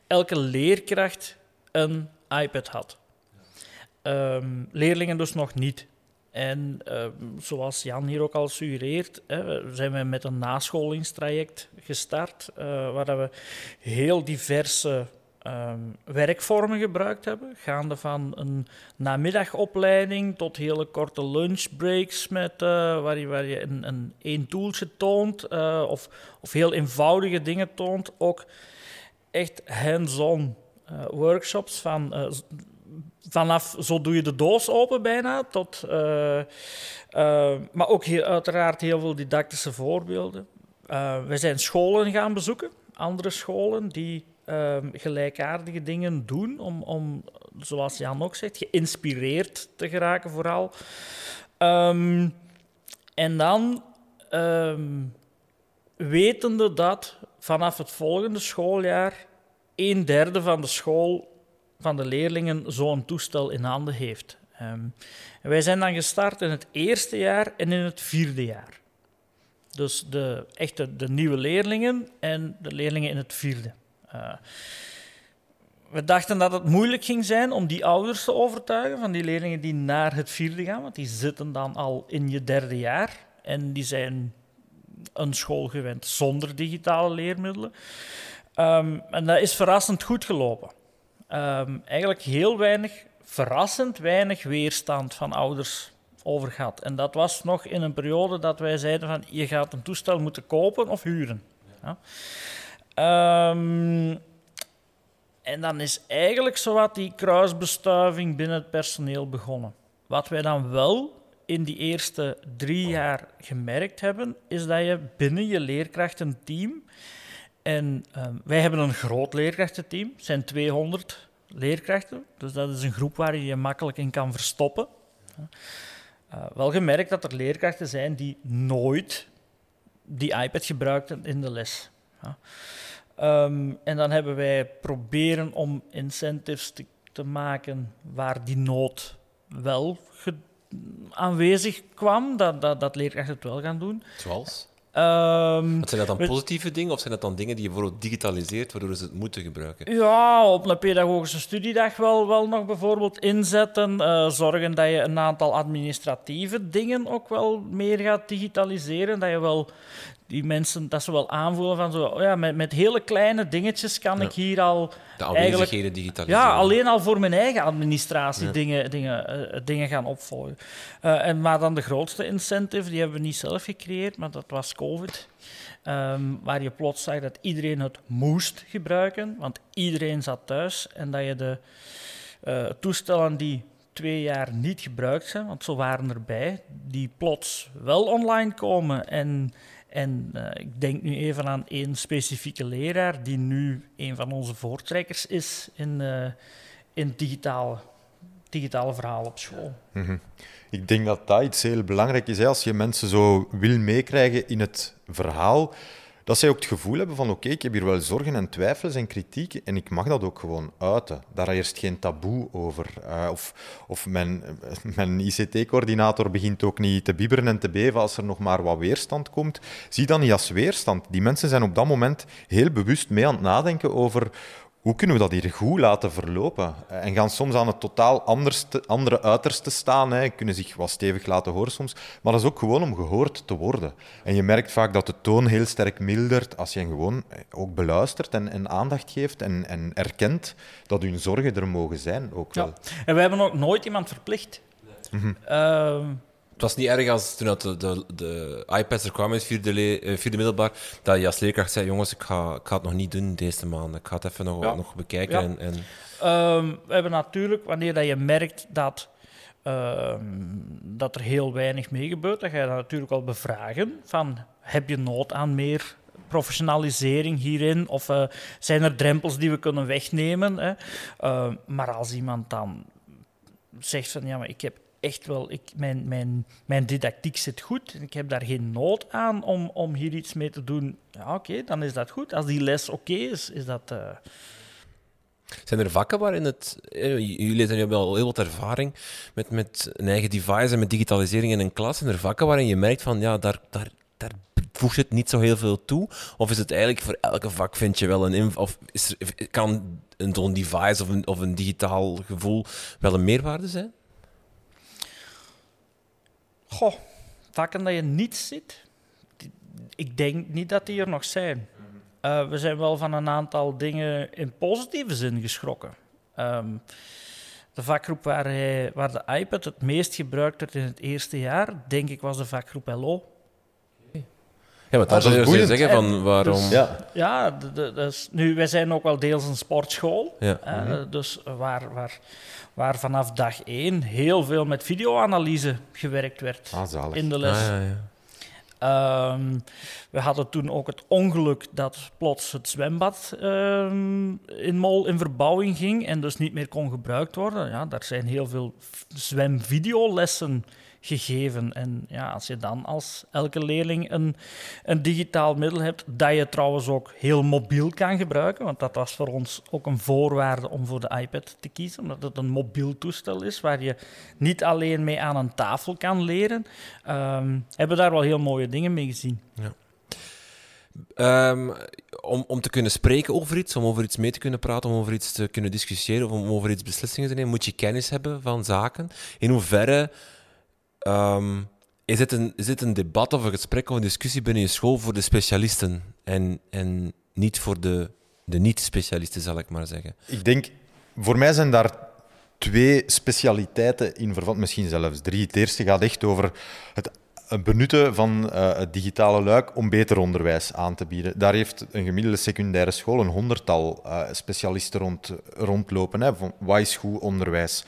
elke leerkracht een iPad had. Ehm, leerlingen dus nog niet. En uh, zoals Jan hier ook al suggereert, hè, zijn we met een nascholingstraject gestart, uh, waar we heel diverse um, werkvormen gebruikt hebben, gaande van een namiddagopleiding tot hele korte lunchbreaks, met, uh, waar je, waar je een, een één toeltje toont of, of heel eenvoudige dingen toont. Ook echt hands-on workshops van vanaf zo doe je de doos open bijna, tot, uh, uh, maar ook heel, uiteraard heel veel didactische voorbeelden. Uh, we zijn scholen gaan bezoeken, andere scholen die ehm, gelijkaardige dingen doen, om, om, zoals Jan ook zegt, geïnspireerd te geraken vooral. Um, en dan um, wetende dat vanaf het volgende schooljaar een derde van de school van de leerlingen zo'n toestel in handen heeft. Um, wij zijn dan gestart in het eerste jaar en in het vierde jaar. Dus de, echte de nieuwe leerlingen en de leerlingen in het vierde. Uh, we dachten dat het moeilijk ging zijn om die ouders te overtuigen van die leerlingen die naar het vierde gaan, want die zitten dan al in je derde jaar en die zijn een school gewend zonder digitale leermiddelen. Um, en dat is verrassend goed gelopen. Um, eigenlijk heel weinig, verrassend weinig weerstand van ouders over gehad. En dat was nog in een periode dat wij zeiden van je gaat een toestel moeten kopen of huren. Ja. Um, en dan is eigenlijk zowat die kruisbestuiving binnen het personeel begonnen. Wat wij dan wel in die eerste drie jaar gemerkt hebben, is dat je binnen je leerkrachtenteam, en ehm, wij hebben een groot leerkrachtenteam, het zijn 200 leerkrachten, dus dat is een groep waar je je makkelijk in kan verstoppen. Uh, wel gemerkt dat er leerkrachten zijn die nooit die iPad gebruikten in de les. Um, en dan hebben wij proberen om incentives te, te maken waar die nood wel aanwezig kwam, dat, dat, dat leerkrachten het wel gaan doen. Zoals? Um, zijn dat dan positieve dingen of zijn dat dan dingen die je bijvoorbeeld digitaliseert waardoor ze het moeten gebruiken? Ja, op een pedagogische studiedag wel, wel nog bijvoorbeeld inzetten. Uh, zorgen dat je een aantal administratieve dingen ook wel meer gaat digitaliseren. Dat je wel die mensen dat ze wel aanvoelen van zo, oh ja, met, met hele kleine dingetjes kan ik hier al. De aanwezigheden digitaliseren. Ja, alleen al voor mijn eigen administratie dingen, dingen, uh, dingen gaan opvolgen. Uh, en, maar dan de grootste incentive, die hebben we niet zelf gecreëerd, maar dat was COVID. Um, waar je plots zag dat iedereen het moest gebruiken, want iedereen zat thuis. En dat je de uh, toestellen die twee jaar niet gebruikt zijn, want zo waren erbij, die plots wel online komen en en uh, ik denk nu even aan één specifieke leraar die nu een van onze voortrekkers is in, uh, in digitale, digitale verhalen op school. -hmm. Ik denk dat dat iets heel belangrijk is. Hè? Als je mensen zo wil meekrijgen in het verhaal, dat zij ook het gevoel hebben van oké, ik heb hier wel zorgen en twijfels en kritiek en ik mag dat ook gewoon uiten. Daar eerst geen taboe over. Uh, of of mijn, mijn ICT-coördinator begint ook niet te bibberen en te beven als er nog maar wat weerstand komt. Zie dat niet als weerstand. Die mensen zijn op dat moment heel bewust mee aan het nadenken over hoe kunnen we dat hier goed laten verlopen? En gaan soms aan het totaal anders andere uiterste staan, hè. kunnen zich wat stevig laten horen soms, maar dat is ook gewoon om gehoord te worden. En je merkt vaak dat de toon heel sterk mildert als je gewoon eh, ook beluistert en, en aandacht geeft en, en, erkent dat hun zorgen er mogen zijn. Ook wel. Ja. En we hebben ook nooit iemand verplicht. Mm het was niet erg als toen de, de, de iPads er kwamen in vierde, uh, vierde middelbaar, dat je als leerkracht zei, jongens, ik ga, ik ga het nog niet doen deze maand. Ik ga het even nog, nog bekijken. En, en... Um, we hebben natuurlijk, wanneer dat je merkt dat, um, dat er heel weinig mee gebeurt, dan ga je dat natuurlijk wel bevragen van, heb je nood aan meer professionalisering hierin? Of uh, zijn er drempels die we kunnen wegnemen? Hè? Uh, maar als iemand dan zegt van, ja, maar ik heb echt wel, ik, mijn, mijn, mijn didactiek zit goed en ik heb daar geen nood aan om, om hier iets mee te doen. Ja, oké, dan is dat goed. Als die les oké is, is dat. Uh... Zijn er vakken waarin het. Eh, jullie hebben al heel wat ervaring met, met een eigen device en met digitalisering in een klas. Zijn er vakken waarin je merkt van ja, daar, daar, daar voegt het niet zo heel veel toe? Of is het eigenlijk voor elke vak vind je wel een. Of is er, kan een device of een, of een digitaal gevoel wel een meerwaarde zijn? Goh, vakken dat je niet ziet, ik denk niet dat die er nog zijn. Uh, we zijn wel van een aantal dingen in positieve zin geschrokken. Um, de vakgroep waar, hij, waar de iPad het meest gebruikt werd in het eerste jaar, denk ik, was de vakgroep LO. Ja, maar daar zou je zeggen van waarom... Dus, ja, ja dus, nu, wij zijn ook wel deels een sportschool. Ja. Uh, dus waar, waar waar vanaf dag één heel veel met videoanalyse gewerkt werd ah, in de les. Ah, ja, ja. Um, we hadden toen ook het ongeluk dat plots het zwembad um, in Mol in verbouwing ging en dus niet meer kon gebruikt worden. Ja, daar zijn heel veel zwemvideolessen gegeven. En ja, als je dan als elke leerling een, een digitaal middel hebt, dat je trouwens ook heel mobiel kan gebruiken, want dat was voor ons ook een voorwaarde om voor de iPad te kiezen, omdat het een mobiel toestel is waar je niet alleen mee aan een tafel kan leren, um, hebben daar wel heel mooie dingen mee gezien. Ja. Um, om, om te kunnen spreken over iets, om over iets mee te kunnen praten, om over iets te kunnen discussiëren, of om over iets beslissingen te nemen, moet je kennis hebben van zaken. In hoeverre um, is, het een, een debat of een gesprek of een discussie binnen je school voor de specialisten en, en niet voor de, de niet-specialisten, zal ik maar zeggen? Ik denk, voor mij zijn daar twee specialiteiten in verband, misschien zelfs drie. Het eerste gaat echt over het benutten van uh, het digitale luik om beter onderwijs aan te bieden. Daar heeft een gemiddelde secundaire school een honderdtal uh, specialisten rond, rondlopen. Hè, van is goed onderwijs?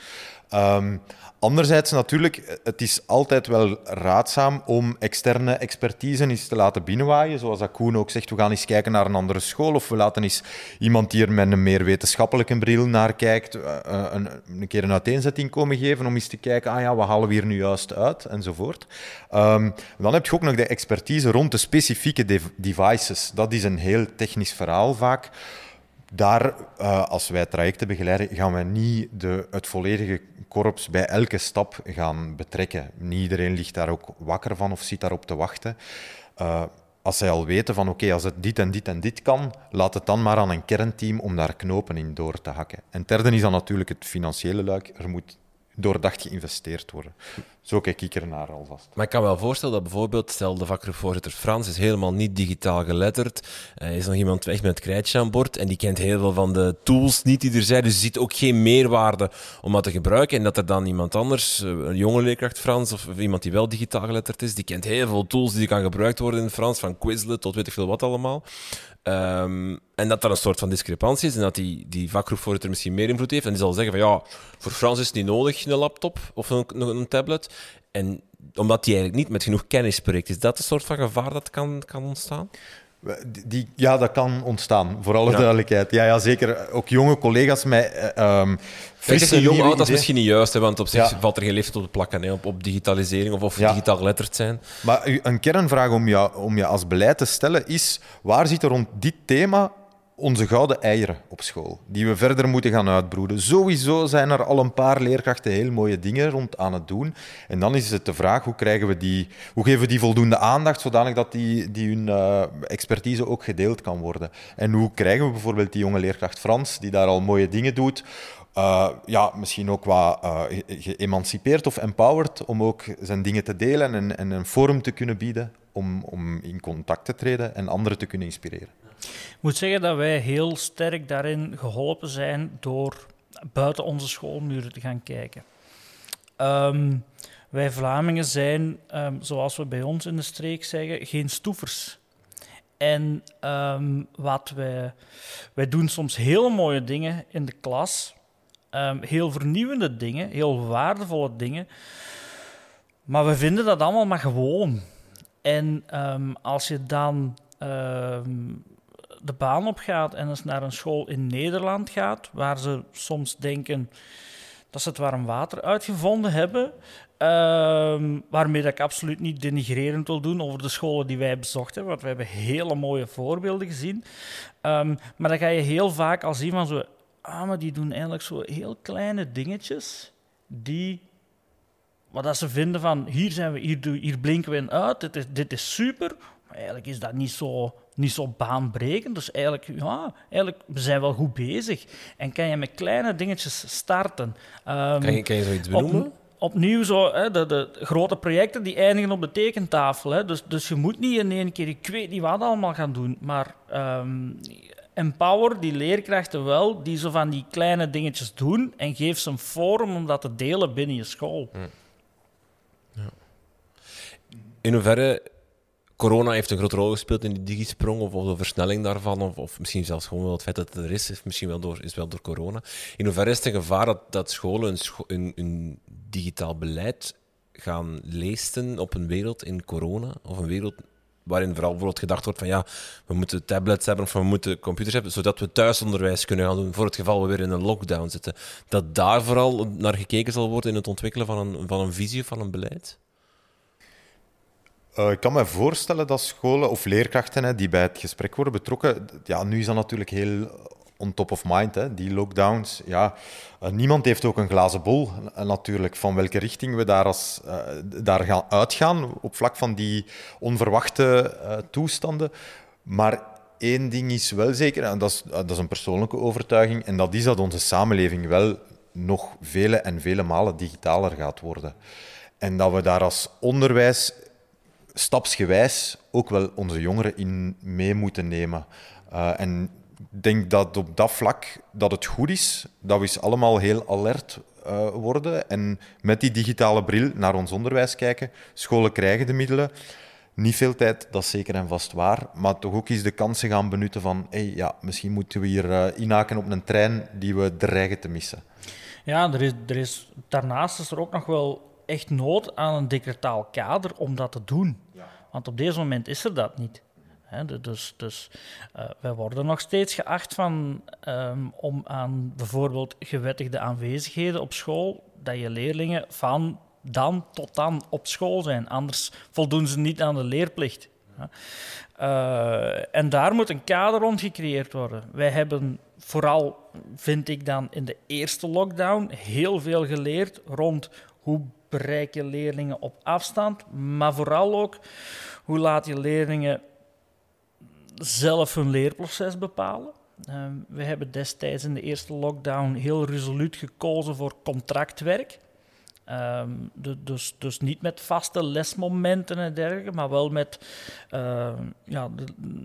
Um, Anderzijds natuurlijk, het is altijd wel raadzaam om externe expertise eens te laten binnenwaaien. Zoals dat Koen ook zegt, we gaan eens kijken naar een andere school. Of we laten eens iemand die er met een meer wetenschappelijke bril naar kijkt, eh, eh, een, een keer een uiteenzetting komen geven om eens te kijken, ah ja, wat halen we hier nu juist uit, enzovoort. Um, dan heb je ook nog de expertise rond de specifieke devices. Dat is een heel technisch verhaal vaak. Daar, uh, als wij trajecten begeleiden, gaan wij niet de, het volledige korps bij elke stap gaan betrekken. Niet iedereen ligt daar ook wakker van of zit daarop te wachten. Uh, als zij al weten van oké, als het dit en dit en dit kan, laat het dan maar aan een kernteam om daar knopen in door te hakken. En derde is dan natuurlijk het financiële luik. Er moet doordacht geïnvesteerd worden. Zo kijk ik ernaar alvast. Maar ik kan wel voorstellen dat bijvoorbeeld, stel de vakgroepvoorzitter Frans is helemaal niet digitaal geletterd, uh, is nog iemand weg met het krijtje aan boord en die kent heel veel van de tools niet die er zijn, dus ziet ook geen meerwaarde om dat te gebruiken en dat er dan iemand anders, eh, een jonge leerkracht Frans of iemand die wel digitaal geletterd is, die kent heel veel tools die kan gebruikt worden in Frans, van Quizlet tot weet ik veel wat allemaal. Um, en dat er een soort van discrepantie is en dat die, die vakgroepvoorzitter misschien meer invloed heeft. En die zal zeggen van ja, voor Frans is het niet nodig, een laptop of een, een tablet. En omdat hij eigenlijk niet met genoeg kennis spreekt, is dat een soort van gevaar dat kan, kan ontstaan? Die, ja, dat kan ontstaan, voor alle duidelijkheid. Ja, ja, zeker. Ook jonge collega's met um, frisse, jong oud, dat is misschien niet juist, hè, want op zich valt er geen leeftijd op te plakken hè, op, op digitalisering of, of digitaal geletterd zijn. Maar een kernvraag om je, om je als beleid te stellen is, waar zit er rond dit thema onze gouden eieren op school, die we verder moeten gaan uitbroeden. Sowieso zijn er al een paar leerkrachten heel mooie dingen rond aan het doen. En dan is het de vraag, hoe, krijgen we die, hoe geven we die voldoende aandacht, zodanig dat die, die hun uh, expertise ook gedeeld kan worden. En hoe krijgen we bijvoorbeeld die jonge leerkracht Frans, die daar al mooie dingen doet, uh, ja, misschien ook wat uh, geëmancipeerd of empowered om ook zijn dingen te delen en, en een forum te kunnen bieden om, om in contact te treden en anderen te kunnen inspireren. Ik moet zeggen dat wij heel sterk daarin geholpen zijn door buiten onze schoolmuren te gaan kijken. Um, wij Vlamingen zijn, um, zoals we bij ons in de streek zeggen, geen stoefers. En um, wat wij, wij doen soms heel mooie dingen in de klas, heel vernieuwende dingen, heel waardevolle dingen. Maar we vinden dat allemaal maar gewoon. En als je dan de baan op gaat en eens naar een school in Nederland gaat, waar ze soms denken dat ze het warm water uitgevonden hebben. Uh, waarmee ik absoluut niet denigrerend wil doen over de scholen die wij bezocht hebben, want we hebben hele mooie voorbeelden gezien. Um, maar dan ga je heel vaak al zien van zo, ah, maar die doen eigenlijk zo heel kleine dingetjes die wat dat ze vinden van hier, zijn we, hier, hier blinken we in uit, dit is, dit is super. Maar eigenlijk is dat niet zo niet zo baanbrekend. Dus eigenlijk, ja, eigenlijk, we zijn wel goed bezig. En kan je met kleine dingetjes starten. Um, kan, je, kan je zoiets benoemen? opnieuw zo, hè, de, de, grote projecten die eindigen op de tekentafel. Hè. Dus, dus je moet niet in één keer, ik weet niet wat allemaal gaan doen, maar um, empower die leerkrachten wel, die zo van die kleine dingetjes doen en geef ze een forum om dat te delen binnen je school. Hm. Ja. In hoeverre corona heeft een grote rol gespeeld in die digisprong of, of de versnelling daarvan, of, of, misschien zelfs gewoon wel het feit dat het er is, is misschien wel door, is wel door corona. In hoeverre is het een gevaar dat, dat scholen een, digitaal beleid gaan leesten op een wereld in corona, of een wereld waarin vooral bijvoorbeeld gedacht wordt van ja, we moeten tablets hebben of we moeten computers hebben, zodat we thuisonderwijs kunnen gaan doen voor het geval we weer in een lockdown zitten. Dat daar vooral naar gekeken zal worden in het ontwikkelen van een, van een visie, van een beleid? Uh, ik kan me voorstellen dat scholen of leerkrachten hè, die bij het gesprek worden betrokken, ja, nu is dat natuurlijk heel on top of mind, hè, die lockdowns. Ja, uh, niemand heeft ook een glazen bol uh, natuurlijk van welke richting we daar, als, daar gaan uitgaan op vlak van die onverwachte toestanden. Maar één ding is wel zeker, en dat is, dat is een persoonlijke overtuiging, en dat is dat onze samenleving wel nog vele en vele malen digitaler gaat worden. En dat we daar als onderwijs stapsgewijs ook wel onze jongeren in mee moeten nemen. Uh, en ik denk dat op dat vlak dat het goed is dat we allemaal heel alert uh, worden en met die digitale bril naar ons onderwijs kijken. Scholen krijgen de middelen. Niet veel tijd, dat is zeker en vast waar, maar toch ook eens de kansen gaan benutten van hey, ja, misschien moeten we hier uh, inhaken op een trein die we dreigen te missen. Ja, er is, er is, daarnaast is er ook nog wel echt nood aan een decretaal kader om dat te doen. Want op deze moment is er dat niet. dus dus uh, wij worden nog steeds geacht van, um, om aan bijvoorbeeld gewettigde aanwezigheden op school, dat je leerlingen van dan tot dan op school zijn. Anders voldoen ze niet aan de leerplicht. Uh, en daar moet een kader rond gecreëerd worden. Wij hebben vooral, vind ik dan, in de eerste lockdown heel veel geleerd rond hoe bereik je leerlingen op afstand, maar vooral ook hoe laat je leerlingen zelf hun leerproces bepalen. Uh, we hebben destijds in de eerste lockdown heel resoluut gekozen voor contractwerk. Um, dus, dus niet met vaste lesmomenten en dergelijke, maar wel met uh, ja,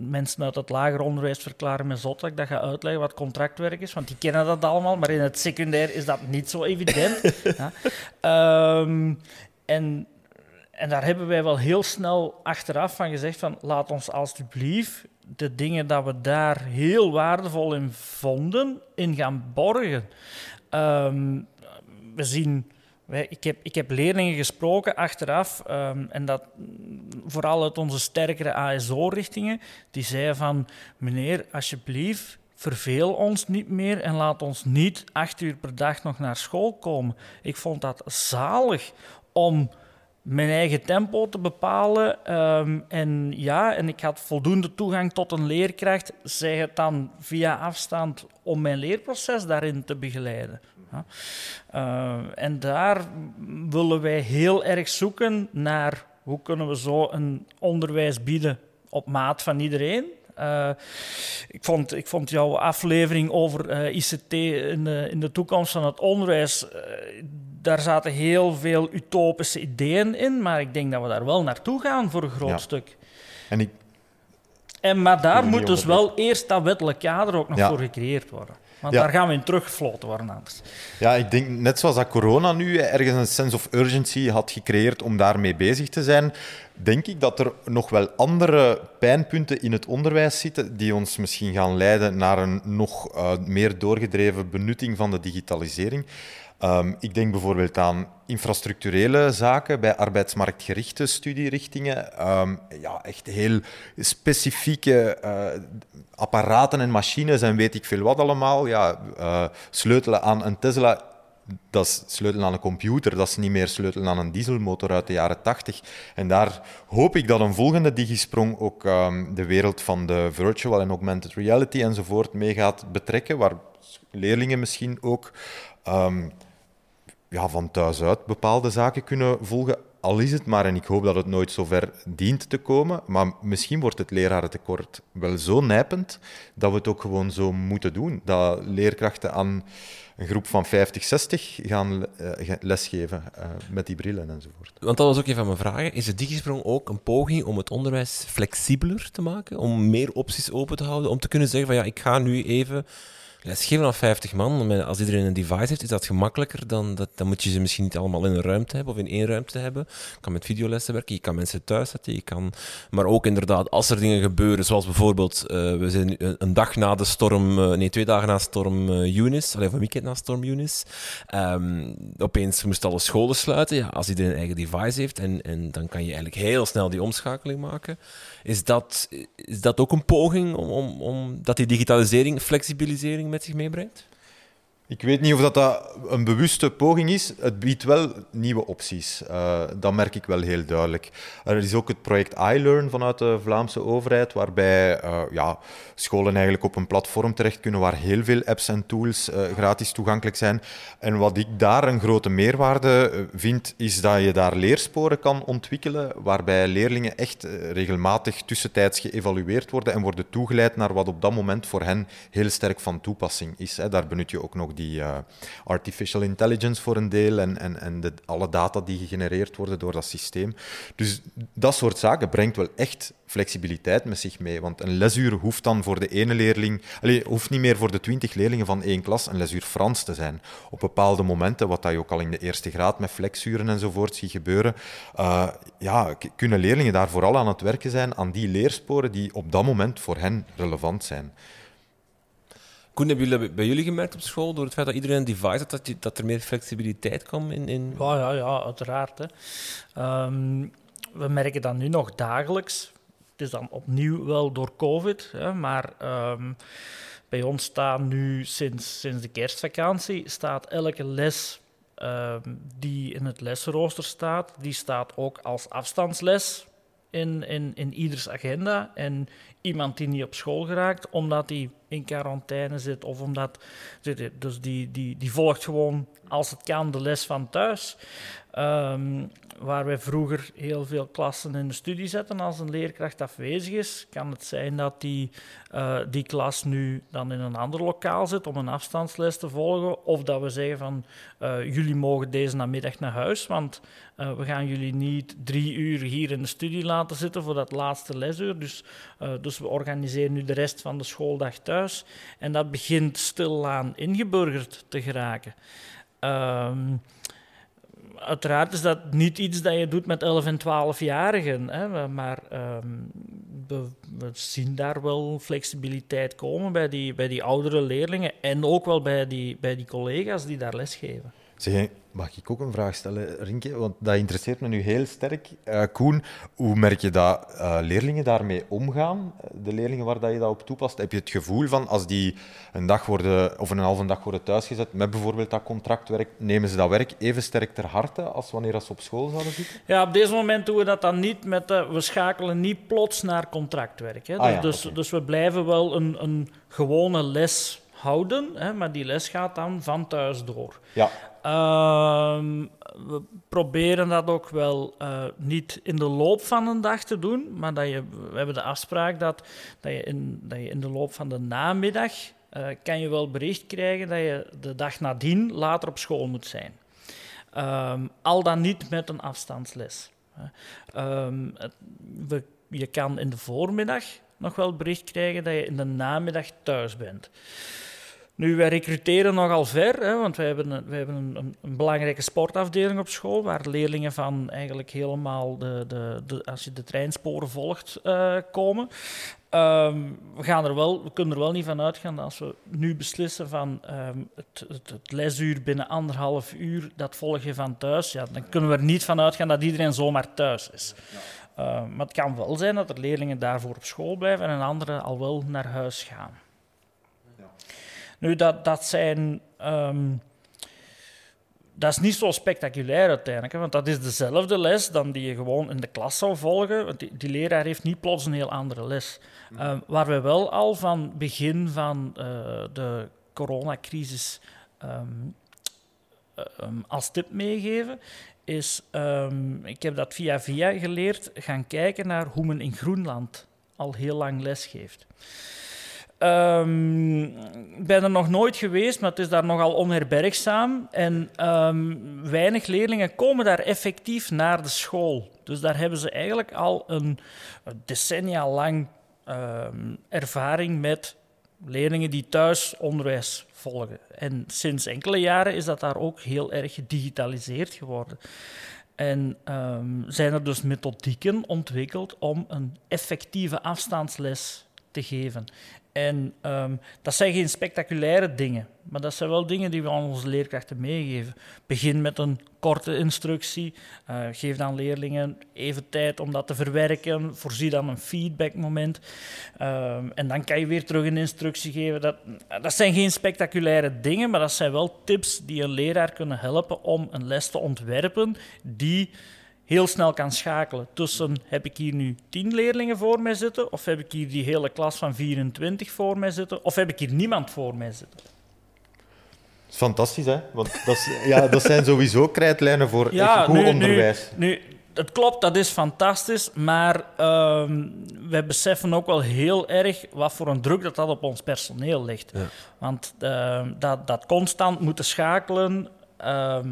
mensen uit het lager onderwijs verklaren met zot dat ik dat ga uitleggen wat contractwerk is, want die kennen dat allemaal, maar in het secundair is dat niet zo evident. ja. um, en, en daar hebben wij wel heel snel achteraf van gezegd van laat ons alsjeblieft de dingen dat we daar heel waardevol in vonden, in gaan borgen. We zien ik heb, ik heb leerlingen gesproken achteraf, um, en dat vooral uit onze sterkere ASO-richtingen, die zeiden van, meneer, alsjeblieft, verveel ons niet meer en laat ons niet acht uur per dag nog naar school komen. Ik vond dat zalig om mijn eigen tempo te bepalen. Um, en ja, en ik had voldoende toegang tot een leerkracht, zeg het dan via afstand, om mijn leerproces daarin te begeleiden. Uh, en daar willen wij heel erg zoeken naar hoe kunnen we zo een onderwijs bieden op maat van iedereen. Uh, ik, vond, ik vond jouw aflevering over uh, ICT in de, in de toekomst van het onderwijs. Uh, daar zaten heel veel utopische ideeën in, maar ik denk dat we daar wel naartoe gaan voor een groot ja. stuk. En ik... en, maar daar moet dus wel eerst dat wettelijk kader ook nog ja. voor gecreëerd worden. Want ja. daar gaan we in teruggefloten worden anders. Ja, ik denk net zoals dat corona nu ergens een sense of urgency had gecreëerd om daarmee bezig te zijn, denk ik dat er nog wel andere pijnpunten in het onderwijs zitten die ons misschien gaan leiden naar een nog uh, meer doorgedreven benutting van de digitalisering. Um, ik denk bijvoorbeeld aan infrastructurele zaken bij arbeidsmarktgerichte studierichtingen. Um, ja, echt heel specifieke uh, apparaten en machines en weet ik veel wat allemaal. Ja, uh, sleutelen aan een Tesla, dat is sleutelen aan een computer, dat is niet meer sleutelen aan een dieselmotor uit de jaren 80. En daar hoop ik dat een volgende digisprong ook um, de wereld van de virtual en augmented reality enzovoort mee gaat betrekken, waar leerlingen misschien ook um, ja, van thuis uit bepaalde zaken kunnen volgen. Al is het maar, en ik hoop dat het nooit zover dient te komen, maar misschien wordt het lerarentekort wel zo nijpend dat we het ook gewoon zo moeten doen. Dat leerkrachten aan een groep van 50, 60 gaan uh, lesgeven uh, met die brillen enzovoort. Want dat was ook een van mijn vragen. Is de Digisprong ook een poging om het onderwijs flexibeler te maken? Om meer opties open te houden? Om te kunnen zeggen van ja, ik ga nu even lesgeven aan 50 man, als iedereen een device heeft, is dat gemakkelijker dan, dat, dan moet je ze misschien niet allemaal in een ruimte hebben of in één ruimte hebben. Je kan met videolessen werken, je kan mensen thuis zetten, je kan, maar ook inderdaad, als er dingen gebeuren, zoals bijvoorbeeld, uh, we zijn een dag na de storm, uh, nee, twee dagen na storm uh, Eunice, of een weekend na storm Eunice, um, opeens moesten alle scholen sluiten. Ja, als iedereen een eigen device heeft, en, en dan kan je eigenlijk heel snel die omschakeling maken. Is dat, is dat ook een poging om, om, om dat die digitalisering, flexibilisering met zich meebrengt? Ik weet niet of dat, dat een bewuste poging is. Het biedt wel nieuwe opties. Uh, dat merk ik wel heel duidelijk. Er is ook het project iLearn vanuit de Vlaamse overheid, waarbij uh, ja, scholen eigenlijk op een platform terecht kunnen waar heel veel apps en tools uh, gratis toegankelijk zijn. En wat ik daar een grote meerwaarde vind, is dat je daar leersporen kan ontwikkelen, waarbij leerlingen echt regelmatig tussentijds geëvalueerd worden en worden toegeleid naar wat op dat moment voor hen heel sterk van toepassing is. Hè. Daar benut je ook nog die uh, artificial intelligence voor een deel en, en, en de, alle data die gegenereerd worden door dat systeem. Dus dat soort zaken brengt wel echt flexibiliteit met zich mee. Want een lesuur hoeft dan voor de ene leerling, allez, hoeft niet meer voor de twintig leerlingen van één klas een lesuur Frans te zijn. Op bepaalde momenten, wat dat je ook al in de eerste graad met flexuren enzovoort ziet gebeuren, uh, ja, kunnen leerlingen daar vooral aan het werken zijn aan die leersporen die op dat moment voor hen relevant zijn. Koen, hebben jullie bij jullie gemerkt op school, door het feit dat iedereen een device had, dat, dat er meer flexibiliteit kwam in... in... Ja, ja, ja, uiteraard. Hè. Um, we merken dat nu nog dagelijks. Het is dan opnieuw wel door COVID, hè, maar um, bij ons staat nu sinds, sinds de kerstvakantie staat elke les um, die in het lesrooster staat, die staat ook als afstandsles in, in, in ieders agenda. En iemand die niet op school geraakt omdat hij in quarantaine zit of omdat. Dus die, die, die volgt gewoon, als het kan, de les van thuis. Um, waar wij vroeger heel veel klassen in de studie zetten als een leerkracht afwezig is, kan het zijn dat die, uh, die klas nu dan in een ander lokaal zit om een afstandsles te volgen. Of dat we zeggen van uh, jullie mogen deze namiddag naar huis, want uh, we gaan jullie niet drie uur hier in de studie laten zitten voor dat laatste lesuur. Dus, dus we organiseren nu de rest van de schooldag thuis. En dat begint stilaan ingeburgerd te geraken. Um, uiteraard is dat niet iets dat je doet met 11- en 12-jarigen. Maar we, we, zien daar wel flexibiliteit komen bij die, bij die oudere leerlingen en ook wel bij die, bij die collega's die daar lesgeven. Zeg, Mag ik ook een vraag stellen, Rinke? Want dat interesseert me nu heel sterk. Uh, Koen, hoe merk je dat uh, leerlingen daarmee omgaan? De leerlingen waar dat je dat op toepast? Heb je het gevoel van als die een dag worden, of een halve dag worden thuisgezet met bijvoorbeeld dat contractwerk, nemen ze dat werk even sterk ter harte als wanneer ze op school zouden zitten? Ja, op deze moment doen we dat dan niet met... Uh, we schakelen niet plots naar contractwerk. Hè. Ah, ja, dus, okay. dus we blijven wel een, een gewone les houden, hè, maar die les gaat dan van thuis door. Ja. Uh, we proberen dat ook wel uh, niet in de loop van een dag te doen, maar dat je, we hebben de afspraak dat, dat, je, in, dat je in de loop van de namiddag uh, kan je wel bericht krijgen dat je de dag nadien later op school moet zijn. Um, al dan niet met een afstandsles. We, je kan in de voormiddag nog wel bericht krijgen dat je in de namiddag thuis bent. Nu, wij recruteren nogal ver, hè, want wij hebben, een, wij hebben een, een, belangrijke sportafdeling op school, waar leerlingen van eigenlijk helemaal, de, de, de als je de treinsporen volgt, uh, komen. Um, we, gaan er wel, we kunnen er wel niet van uitgaan dat als we nu beslissen van um, het, het, lesuur binnen anderhalf uur, dat volg je van thuis, ja, dan kunnen we er niet van uitgaan dat iedereen zomaar thuis is. Uh, maar het kan wel zijn dat er leerlingen daarvoor op school blijven en anderen al wel naar huis gaan. Nu, dat, dat zijn. Um, dat is niet zo spectaculair uiteindelijk, hè, want dat is dezelfde les dan die je gewoon in de klas zou volgen. Want die, die leraar heeft niet plots een heel andere les. Um, waar we wel al van begin van uh, de coronacrisis um, um, als tip meegeven, is, ik heb dat via via geleerd, gaan kijken naar hoe men in Groenland al heel lang les geeft. Um, ben er nog nooit geweest, maar het is daar nogal onherbergzaam. En um, weinig leerlingen komen daar effectief naar de school. Dus daar hebben ze eigenlijk al een decennia lang um, ervaring met leerlingen die thuis onderwijs volgen. En sinds enkele jaren is dat daar ook heel erg gedigitaliseerd geworden. En ehm, zijn er dus methodieken ontwikkeld om een effectieve afstandsles te geven. En ehm, dat zijn geen spectaculaire dingen, maar dat zijn wel dingen die we aan onze leerkrachten meegeven. Begin met een korte instructie, uh, geef dan leerlingen even tijd om dat te verwerken, voorzie dan een feedbackmoment. Um, en dan kan je weer terug een instructie geven. Dat, dat zijn geen spectaculaire dingen, maar dat zijn wel tips die een leraar kunnen helpen om een les te ontwerpen die heel snel kan schakelen tussen heb ik hier nu 10 leerlingen voor mij zitten, of heb ik hier die hele klas van 24 voor mij zitten, of heb ik hier niemand voor mij zitten. Fantastisch, hè? Want dat, is, ja, dat zijn sowieso krijtlijnen voor ja, goed onderwijs. Nu, nu, het klopt, dat is fantastisch, maar uh, wij beseffen ook wel heel erg wat voor een druk dat, dat op ons personeel ligt. Want uh, dat, dat constant moeten schakelen, ehm,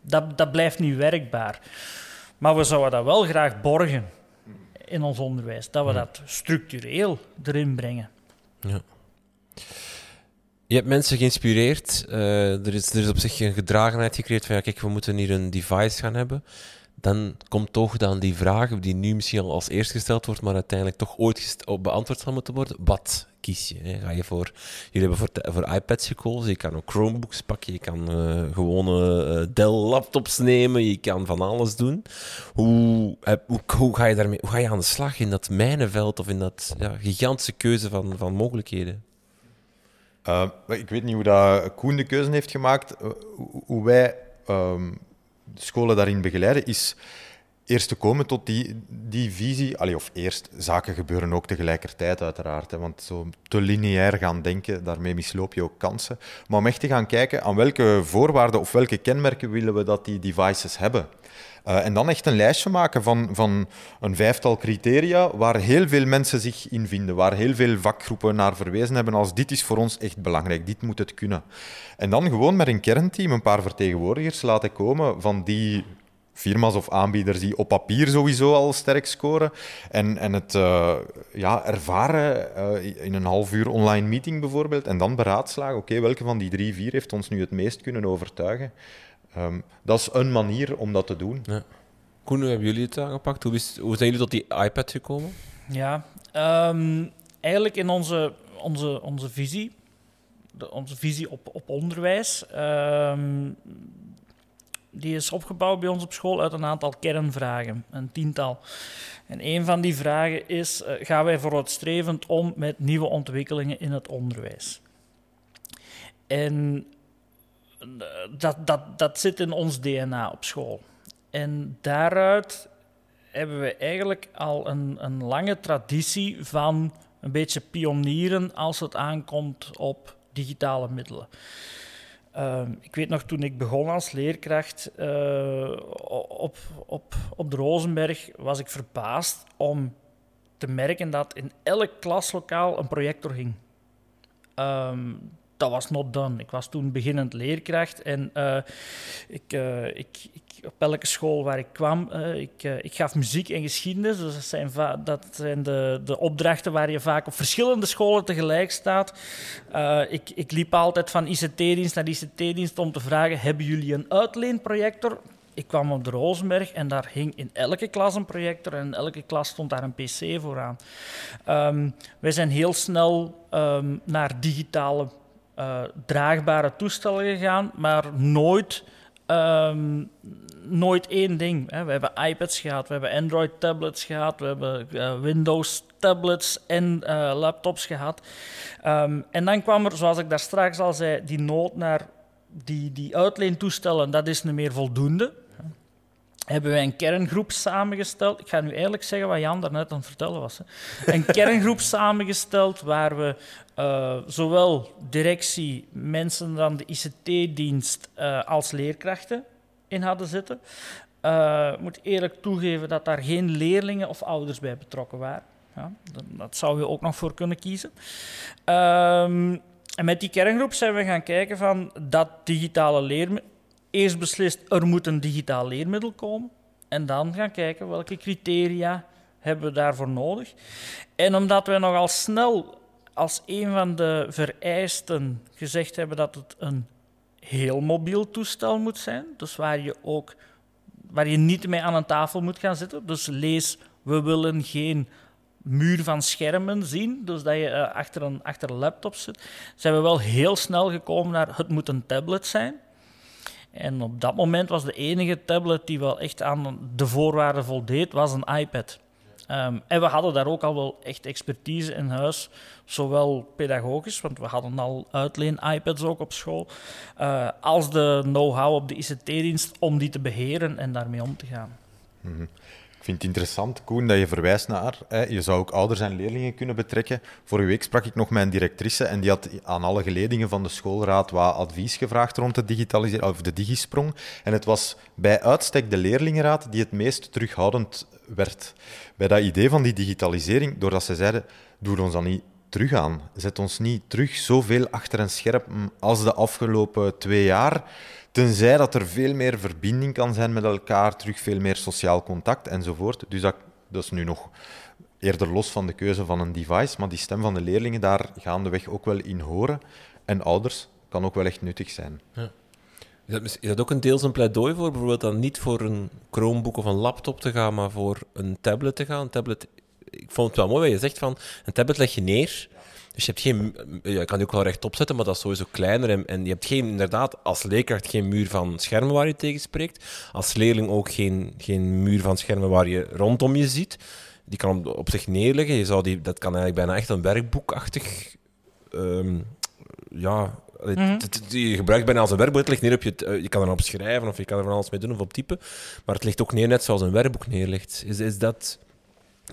dat, dat blijft niet werkbaar. Maar we zouden dat wel graag borgen in ons onderwijs. Dat we dat structureel erin brengen. Ja. Je hebt mensen geïnspireerd. Uh, er, is, er is op zich een gedragenheid gecreëerd van ja, kijk, we moeten hier een device gaan hebben. Dan komt toch dan die vraag, die nu misschien al als eerst gesteld wordt, maar uiteindelijk toch ooit beantwoord zal moeten worden. Wat kies je? Ga je voor, jullie hebben voor, voor iPads gekozen, je kan ook Chromebooks pakken, je kan uh, gewone uh, Dell laptops nemen, je kan van alles doen. Hoe, hoe, hoe, ga je daarmee, hoe ga je aan de slag in dat mijnenveld of in dat ja, gigantische keuze van, van mogelijkheden? Uh, ik weet niet hoe dat Koen de keuze heeft gemaakt. hoe wij ehm, scholen daarin begeleiden, is eerst te komen tot die, die visie. Allee, of eerst, zaken gebeuren ook tegelijkertijd uiteraard. Hè, want zo te lineair gaan denken, daarmee misloop je ook kansen. Maar om echt te gaan kijken aan welke voorwaarden of welke kenmerken willen we dat die devices hebben. Uh, en dan echt een lijstje maken van, van een vijftal criteria waar heel veel mensen zich in vinden, waar heel veel vakgroepen naar verwezen hebben als dit is voor ons echt belangrijk, dit moet het kunnen. En dan gewoon met een kernteam een paar vertegenwoordigers laten komen van die firma's of aanbieders die op papier sowieso al sterk scoren. En, en het uh, ja, ervaren uh, in een half uur online meeting bijvoorbeeld. En dan beraadslagen, oké, welke van die drie, vier heeft ons nu het meest kunnen overtuigen? Um, dat is een manier om dat te doen. Ja. Koen, hoe hebben jullie het aangepakt? Hoe, is, hoe zijn jullie tot die iPad gekomen? Ja, um, eigenlijk in onze, onze, onze visie, de, onze visie op, op onderwijs, um, die is opgebouwd bij ons op school uit een aantal kernvragen, een tiental. En een van die vragen is: uh, gaan wij vooruitstrevend om met nieuwe ontwikkelingen in het onderwijs? En eh, dat, dat, dat zit in ons DNA op school. En daaruit hebben we eigenlijk al een, een lange traditie van een beetje pionieren als het aankomt op digitale middelen. Ehm, ik weet nog toen ik begon als leerkracht uh, op, op, op de Rozenberg, was ik verbaasd om te merken dat in elk klaslokaal een projector hing. Um, dat was not done. Ik was toen beginnend leerkracht en uh, ik, uh, ik, ik, op elke school waar ik kwam, uh, ik, ik gaf muziek en geschiedenis. Dus dat zijn, dat de, de opdrachten waar je vaak op verschillende scholen tegelijk staat. ik, ik liep altijd van ICT-dienst naar ICT-dienst om te vragen, hebben jullie een uitleenprojector? Ik kwam op de Rozenberg en daar hing in elke klas een projector en in elke klas stond daar een pc vooraan. Um, wij zijn heel snel um, naar digitale uh, draagbare toestellen gegaan, maar nooit, um, nooit één ding. Hè. We hebben iPads gehad, we hebben Android-tablets gehad, we hebben uh, Windows-tablets en uh, laptops gehad. Um, en dan kwam er, zoals ik daar straks al zei, die nood naar die, die uitleentoestellen. Dat is niet meer voldoende hebben wij een kerngroep samengesteld. Ik ga nu eigenlijk zeggen wat Jan daarnet aan het vertellen was. Hè. Een kerngroep samengesteld waar we uh, zowel directie, mensen van de ICT-dienst uh, eh, als leerkrachten in hadden zitten. Uh, ik moet eerlijk toegeven dat daar geen leerlingen of ouders bij betrokken waren. Ja, dat, dat zou je ook nog voor kunnen kiezen. Um, en met die kerngroep zijn we gaan kijken van dat digitale leermiddel eerst beslist, er moet een digitaal leermiddel komen. En dan gaan kijken welke criteria hebben we daarvoor nodig. En omdat we nogal snel als een van de vereisten gezegd hebben dat het een heel mobiel toestel moet zijn. Dus waar je ook waar je niet mee aan een tafel moet gaan zitten. Dus lees, we willen geen muur van schermen zien, dus dat je uh, achter, een, achter een laptop zit, zijn we wel heel snel gekomen naar het moet een tablet zijn. En op dat moment was de enige tablet die wel echt aan de voorwaarden voldeed, was een iPad. Um, en we hadden daar ook al wel echt expertise in huis, zowel pedagogisch, want we hadden al uitleen-iPads ook op school, uh, als de know-how op de ICT-dienst om die te beheren en daarmee om te gaan. Mm. Ik vind het interessant, Koen, dat je verwijst naar. Hè, je zou ook ouders en leerlingen kunnen betrekken. Vorige week sprak ik nog met een directrice en die had aan alle geledingen van de schoolraad wat advies gevraagd rond de digitalisering, of de digisprong. En het was bij uitstek de leerlingenraad die het meest terughoudend werd bij dat idee van die digitalisering, doordat ze zeiden, doe ons dan niet terug aan. Zet ons niet terug zoveel achter een scherm als de afgelopen twee jaar. Tenzij dat er veel meer verbinding kan zijn met elkaar, terug veel meer sociaal contact enzovoort. Dus dat, is nu nog eerder los van de keuze van een device, maar die stem van de leerlingen, daar gaandeweg ook wel in horen. En ouders kan ook wel echt nuttig zijn. Ja. Is dat, is ook een deels een pleidooi voor bijvoorbeeld dan niet voor een Chromebook of een laptop te gaan, maar voor een tablet te gaan? Tablet, ik vond het wel mooi wat je zegt van een tablet leg je neer. Dus je hebt geen, ja, je kan die ook wel rechtop zetten, maar dat is sowieso kleiner. En, en je hebt geen, inderdaad als leerkracht geen muur van schermen waar je tegen spreekt. Als leerling ook geen, geen muur van schermen waar je rondom je ziet. Die kan op, op zich neerleggen. Je zou die, dat kan eigenlijk bijna echt een werkboekachtig um, ja, Mm Je gebruikt bijna als een werkboek. Het ligt neer op je, eh, je kan er op schrijven of je kan er van alles mee doen of op typen. Maar het ligt ook neer net zoals een werkboek neerligt. Is, is dat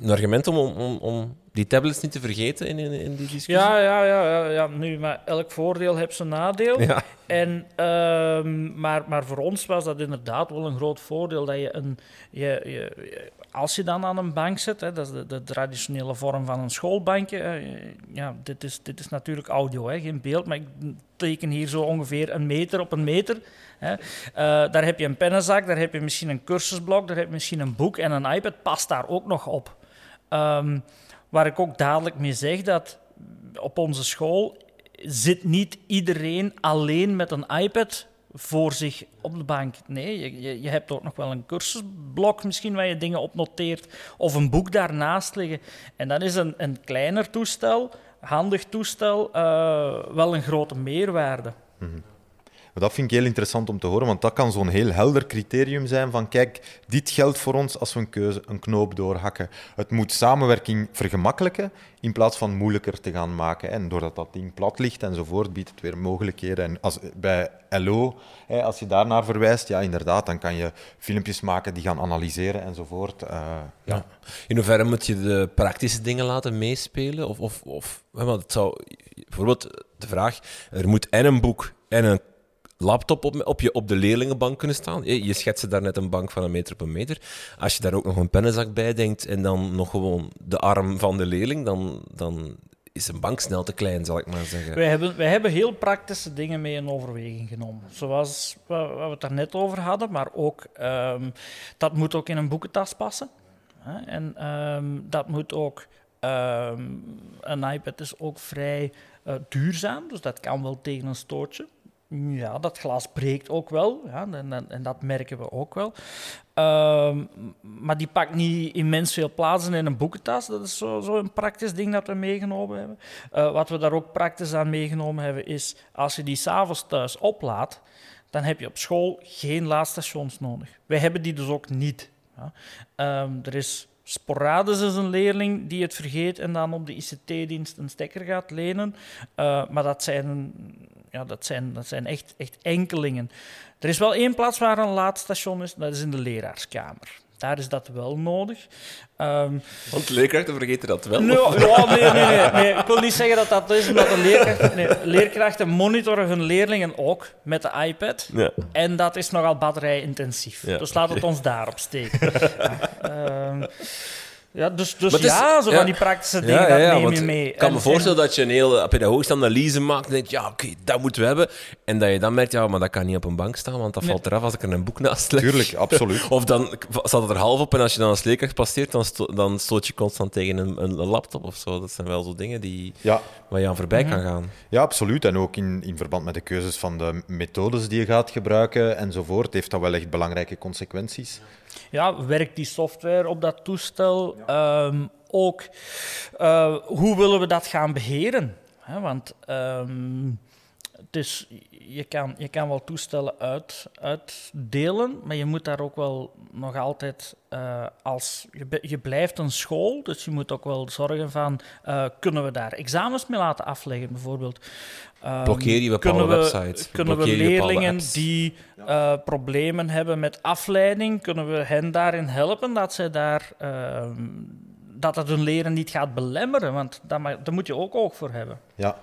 een argument om, om, om die tablets niet te vergeten in, in, in die discussie? Ja, ja, ja, ja, nu, maar elk voordeel heeft zijn nadeel. Ja. En, uh, maar, maar voor ons was dat inderdaad wel een groot voordeel dat je een. Je, je, als je dan aan een bank zit, hè, dat is de, de, traditionele vorm van een schoolbankje. ja, dit is, dit is natuurlijk audio, hè, geen beeld, maar ik teken hier zo ongeveer een meter op een meter. Hè. Uh, daar heb je een pennenzak, daar heb je misschien een cursusblok, daar heb je misschien een boek en een iPad past daar ook nog op. Um, waar ik ook dadelijk mee zeg dat op onze school zit niet iedereen alleen met een iPad voor zich op de bank. Nee, je, je hebt ook nog wel een cursusblok misschien waar je dingen op noteert of een boek daarnaast liggen. En dan is een, een kleiner toestel, handig toestel, uh, wel een grote meerwaarde. -hmm. Dat vind ik heel interessant om te horen, want dat kan zo'n heel helder criterium zijn van kijk, dit geldt voor ons als we een, keuze, een knoop doorhakken. Het moet samenwerking vergemakkelijken in plaats van moeilijker te gaan maken. En doordat dat ding plat ligt enzovoort, biedt het weer mogelijkheden. En als, bij LO, als je daarnaar verwijst, ja inderdaad, dan kan je filmpjes maken die gaan analyseren enzovoort. Uh, ja. In hoeverre moet je de praktische dingen laten meespelen? Of, of, of het zou, bijvoorbeeld de vraag, er moet en een boek en een laptop op, op, je, op de leerlingenbank kunnen staan. Je, je schetste daar net een bank van een meter op een meter. Als je daar ook nog een pennenzak bij denkt en dan nog gewoon de arm van de leerling, dan, dan is een bank snel te klein, zal ik maar zeggen. Wij hebben, wij hebben heel praktische dingen mee in overweging genomen. Zoals wat we het daar net over hadden, maar ook um, dat moet ook in een boekentas passen. En um, dat moet ook. Um, een iPad is ook vrij uh, duurzaam, dus dat kan wel tegen een stootje. Ja, dat glas breekt ook wel. Ja, en, en, dat merken we ook wel. Um, maar die pakt niet immens veel plaatsen in een boekentas. Dat is zo'n zo een praktisch ding dat we meegenomen hebben. Uh, wat we daar ook praktisch aan meegenomen hebben, is als je die s'avonds thuis oplaat, dan heb je op school geen laadstations nodig. Wij hebben die dus ook niet. Ja. Um, er is sporadisch is een leerling die het vergeet en dan op de ICT-dienst een stekker gaat lenen. Uh, maar dat zijn ja, dat zijn, dat zijn echt, echt enkelingen. Er is wel één plaats waar een laadstation is, dat is in de leraarskamer. Daar is dat wel nodig. Um, Want leerkrachten vergeten dat wel? Nee, ja, nee, nee, nee, nee, Ik wil niet zeggen dat dat is, omdat de leerkrachten, nee, leerkrachten monitoren hun leerlingen ook met de iPad. Ja. En dat is nogal batterijintensief. Ja, dus laat het ons daarop steken. um, Ja, dus, dus is- ja, zo ja. van die praktische dingen, dat neem je mee. Ik kan En- me voorstellen en- dat je een hele pedagogische analyse maakt en denkt, ja, oké, dat moeten we hebben. En dat je dan merkt, ja, maar dat kan niet op een bank staan, want dat Nee. valt eraf als ik er een boek naast leg. Tuurlijk, absoluut. Of dan staat het er half op en als je dan als leerkracht passeert, dan, sto- dan stoot je constant tegen een, een laptop of zo. Dat zijn wel zo dingen die, Ja, waar je aan voorbij kan gaan. Ja, absoluut. En ook in, in verband met de keuzes van de methodes die je gaat gebruiken enzovoort, heeft dat wel echt belangrijke consequenties. Ja, werkt die software op dat toestel? Ehm, ook, eh, hoe willen we dat gaan beheren? Want ehm, het is, je, kan, je kan wel toestellen uit, uitdelen, maar je moet daar ook wel nog altijd eh, als... Je, je blijft een school, dus je moet ook wel zorgen van... eh, kunnen we daar examens mee laten afleggen, bijvoorbeeld? Ehm, Blokkeer je bepaalde kunnen we, websites? Kunnen we leerlingen apps? die eh, problemen hebben met afleiding, kunnen we hen daarin helpen dat zij daar... ehm, dat het hun leren niet gaat belemmeren, want daar, moet je ook oog voor hebben. Ja.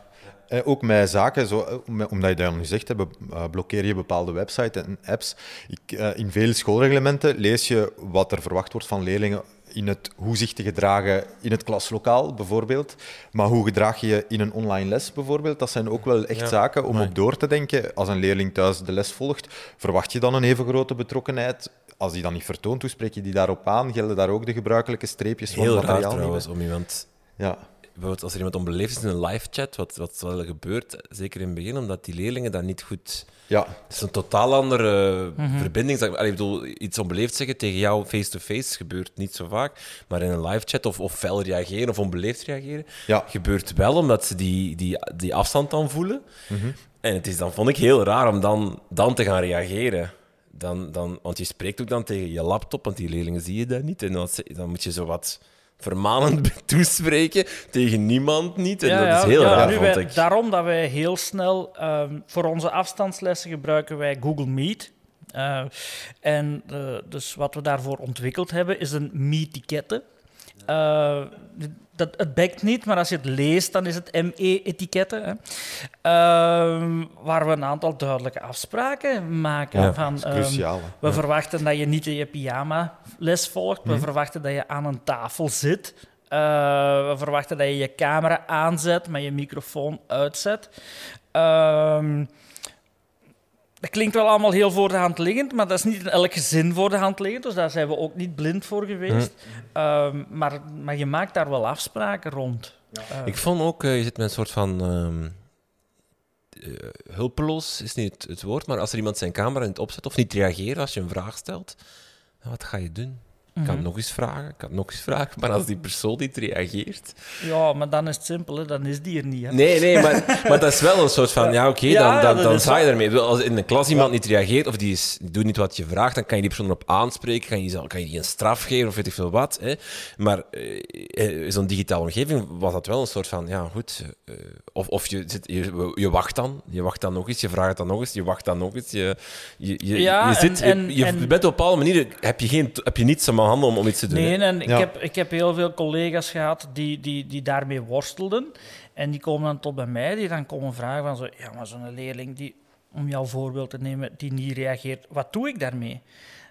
Eh, ook met zaken, zo, eh, om- omdat je dat nu zegt, hè, be- eh, blokkeer je bepaalde websites en apps. Ik, eh, in veel schoolreglementen lees je wat er verwacht wordt van leerlingen in het hoe zich te gedragen in het klaslokaal, bijvoorbeeld. Maar hoe gedraag je je in een online les, bijvoorbeeld? Dat zijn ook wel echt Ja, zaken om op door te denken. Als een leerling thuis de les volgt, verwacht je dan een even grote betrokkenheid? Als die dan niet vertoont, hoe spreek je die daarop aan? Gelden daar ook de gebruikelijke streepjes van Heel raar trouwens, om iemand... Ja. Bijvoorbeeld als er iemand onbeleefd is in een live chat, wat, wat wel gebeurt, zeker in het begin, omdat die leerlingen dat niet goed... Ja, Het is een totaal andere verbinding. Allee, ik bedoel, iets onbeleefd zeggen tegen jou face-to-face gebeurt niet zo vaak. Maar in een live chat of, of fel reageren of onbeleefd reageren, Ja. gebeurt wel omdat ze die, die, die afstand dan voelen. Mhm. En het is dan, vond ik heel raar om dan, dan te gaan reageren. Dan, dan, want je spreekt ook dan tegen je laptop, want die leerlingen zie je dat niet. En dan, dan moet je zo wat vermanend toespreken tegen niemand niet. En dat is heel raar, nu vond ik. Daarom dat wij heel snel ehm, voor onze afstandslessen gebruiken wij Google Meet. Eh, en eh, dus wat we daarvoor ontwikkeld hebben is een Meet-etiketten. Eh, dat, het bekt niet, maar als je het leest, dan is het ME-etiketten. Ehm, waar we een aantal duidelijke afspraken maken. Ja, van, ehm, cruciaal. we verwachten dat je niet in je pyjama les volgt. We verwachten dat je aan een tafel zit. Eh, we verwachten dat je je camera aanzet, maar je microfoon uitzet. Ehm, dat klinkt wel allemaal heel voor de hand liggend, maar dat is niet in elk gezin voor de hand liggend. Dus daar zijn we ook niet blind voor geweest. Ehm, maar, maar je maakt daar wel afspraken rond. Eh, Ik vond ook, eh, je zit met een soort van. ehm, eh, hulpeloos is niet het, het woord, maar als er iemand zijn camera niet opzet of niet reageert als je een vraag stelt, ja, wat ga je doen? Ik kan Mhm. nog eens vragen, ik kan nog eens vragen, maar als die persoon niet reageert. Ja, maar dan is het simpel, hè. dan is die er niet. Hè. Nee, nee, maar, maar dat is wel een soort van, ja, oké, Ja, dan, dan, dan sta je ermee. Als in de klas iemand niet reageert of die, is, die doet niet wat je vraagt, dan kan je die persoon erop aanspreken, kan je, kan je die een straf geven of weet ik veel wat. Hè. Maar eh, in zo'n digitale omgeving was dat wel een soort van, ja, goed. eh, of of je, zit, je, je wacht dan, je wacht dan nog eens, je vraagt het dan nog eens, je wacht dan nog eens. Je, je, je, Ja, je, zit, en- je, je en- bent op bepaalde manier, heb je, geen, heb je niets aan handen om, om iets te doen. Nee, hè. en ik, Ja. heb, ik heb heel veel collega's gehad die, die, die daarmee worstelden. En die komen dan tot bij mij, die dan komen vragen van zo, ja, maar zo'n leerling die, om jouw voorbeeld te nemen, die niet reageert, wat doe ik daarmee?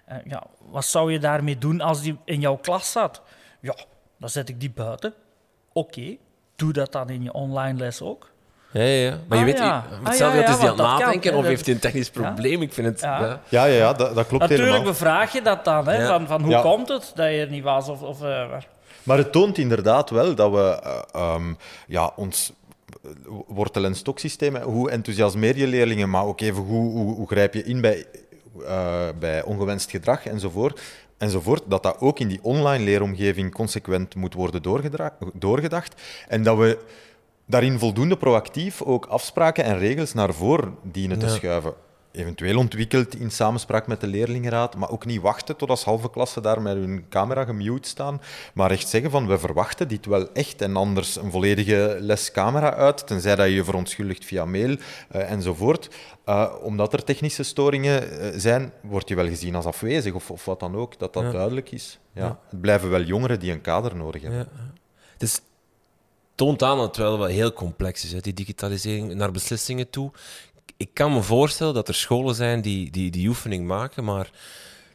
Eh, ja, wat zou je daarmee doen als die in jouw klas zat? Ja, dan zet ik die buiten. Oké, doe dat dan in je online les ook. Ja, ja, ja. Maar je Ah, weet, ja. Ah, hetzelfde ja, ja, is die aan het nadenken of heeft hij een technisch probleem. Ik vind het... Ja. ja. Ja, dat, dat klopt Natuurlijk helemaal. bevraag je dat dan, hè, Ja. van, van hoe Ja. komt het dat je er niet was? Of, of, eh. Maar het toont inderdaad wel dat we eh, ehm, ja, ons wortel- en stoksysteem, hoe enthousiasmeer je leerlingen, maar ook even hoe, hoe, hoe grijp je in bij, eh, bij ongewenst gedrag enzovoort, enzovoort, dat dat ook in die online leeromgeving consequent moet worden doorgedacht. En dat we daarin voldoende proactief ook afspraken en regels naar voren dienen te Ja. schuiven. Eventueel ontwikkeld in samenspraak met de leerlingenraad, maar ook niet wachten tot als halve klasse daar met hun camera gemute staan, maar echt zeggen van we verwachten dit wel echt en anders een volledige les camera uit, tenzij dat je je verontschuldigt via mail eh, enzovoort. Eh, omdat er technische storingen eh, zijn, word je wel gezien als afwezig of, of wat dan ook, dat dat Ja. duidelijk is. Ja. Ja. Het blijven wel jongeren die een kader nodig hebben. Het is, toont aan dat het wel, heel complex is, hè, die digitalisering naar beslissingen toe. Ik kan me voorstellen dat er scholen zijn die die, die oefening maken, maar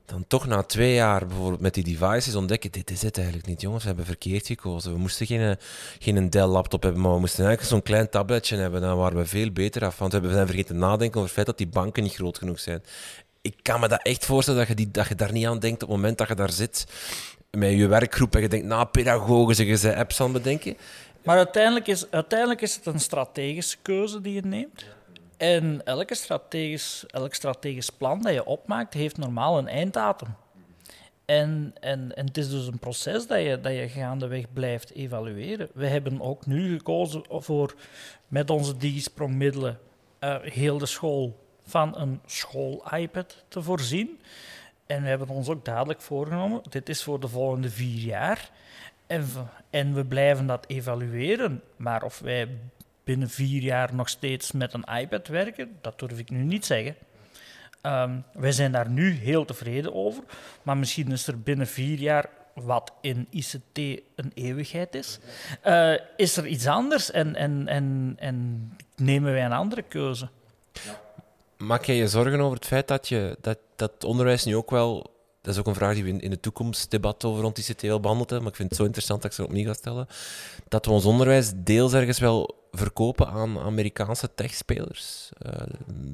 dan toch na twee jaar bijvoorbeeld met die devices ontdekken, dit is het eigenlijk niet, jongens, we hebben verkeerd gekozen. We moesten geen, geen Dell-laptop hebben, maar we moesten eigenlijk zo'n klein tabletje hebben, dan waren we veel beter af, want we zijn vergeten nadenken over het feit dat die banken niet groot genoeg zijn. Ik kan me dat echt voorstellen dat je, die, dat je daar niet aan denkt op het moment dat je daar zit met je werkgroep en je denkt, nou, pedagogen, je ze apps aan bedenken. Maar uiteindelijk is, uiteindelijk is het een strategische keuze die je neemt. En elke strategisch, elk strategisch plan dat je opmaakt, heeft normaal een einddatum. En, en, en het is dus een proces dat je, dat je gaandeweg blijft evalueren. We hebben ook nu gekozen voor met onze digisprongmiddelen uh, heel de school van een school-iPad te voorzien. En we hebben ons ook dadelijk voorgenomen, dit is voor de volgende vier jaar. En en we blijven dat evalueren. Maar of wij binnen vier jaar nog steeds met een iPad werken, dat durf ik nu niet zeggen. Um, wij zijn daar nu heel tevreden over, maar misschien is er binnen vier jaar, wat in ICT een eeuwigheid is, uh, is er iets anders en, en, en, en nemen wij een andere keuze. Maak jij je zorgen over het feit dat, je, dat, dat onderwijs nu ook wel dat is ook een vraag die we in, het toekomstdebat over rond ICT al behandeld hebben, maar ik vind het zo interessant dat ik ze opnieuw ga stellen. Dat we ons onderwijs deels ergens wel verkopen aan Amerikaanse techspelers. Uh,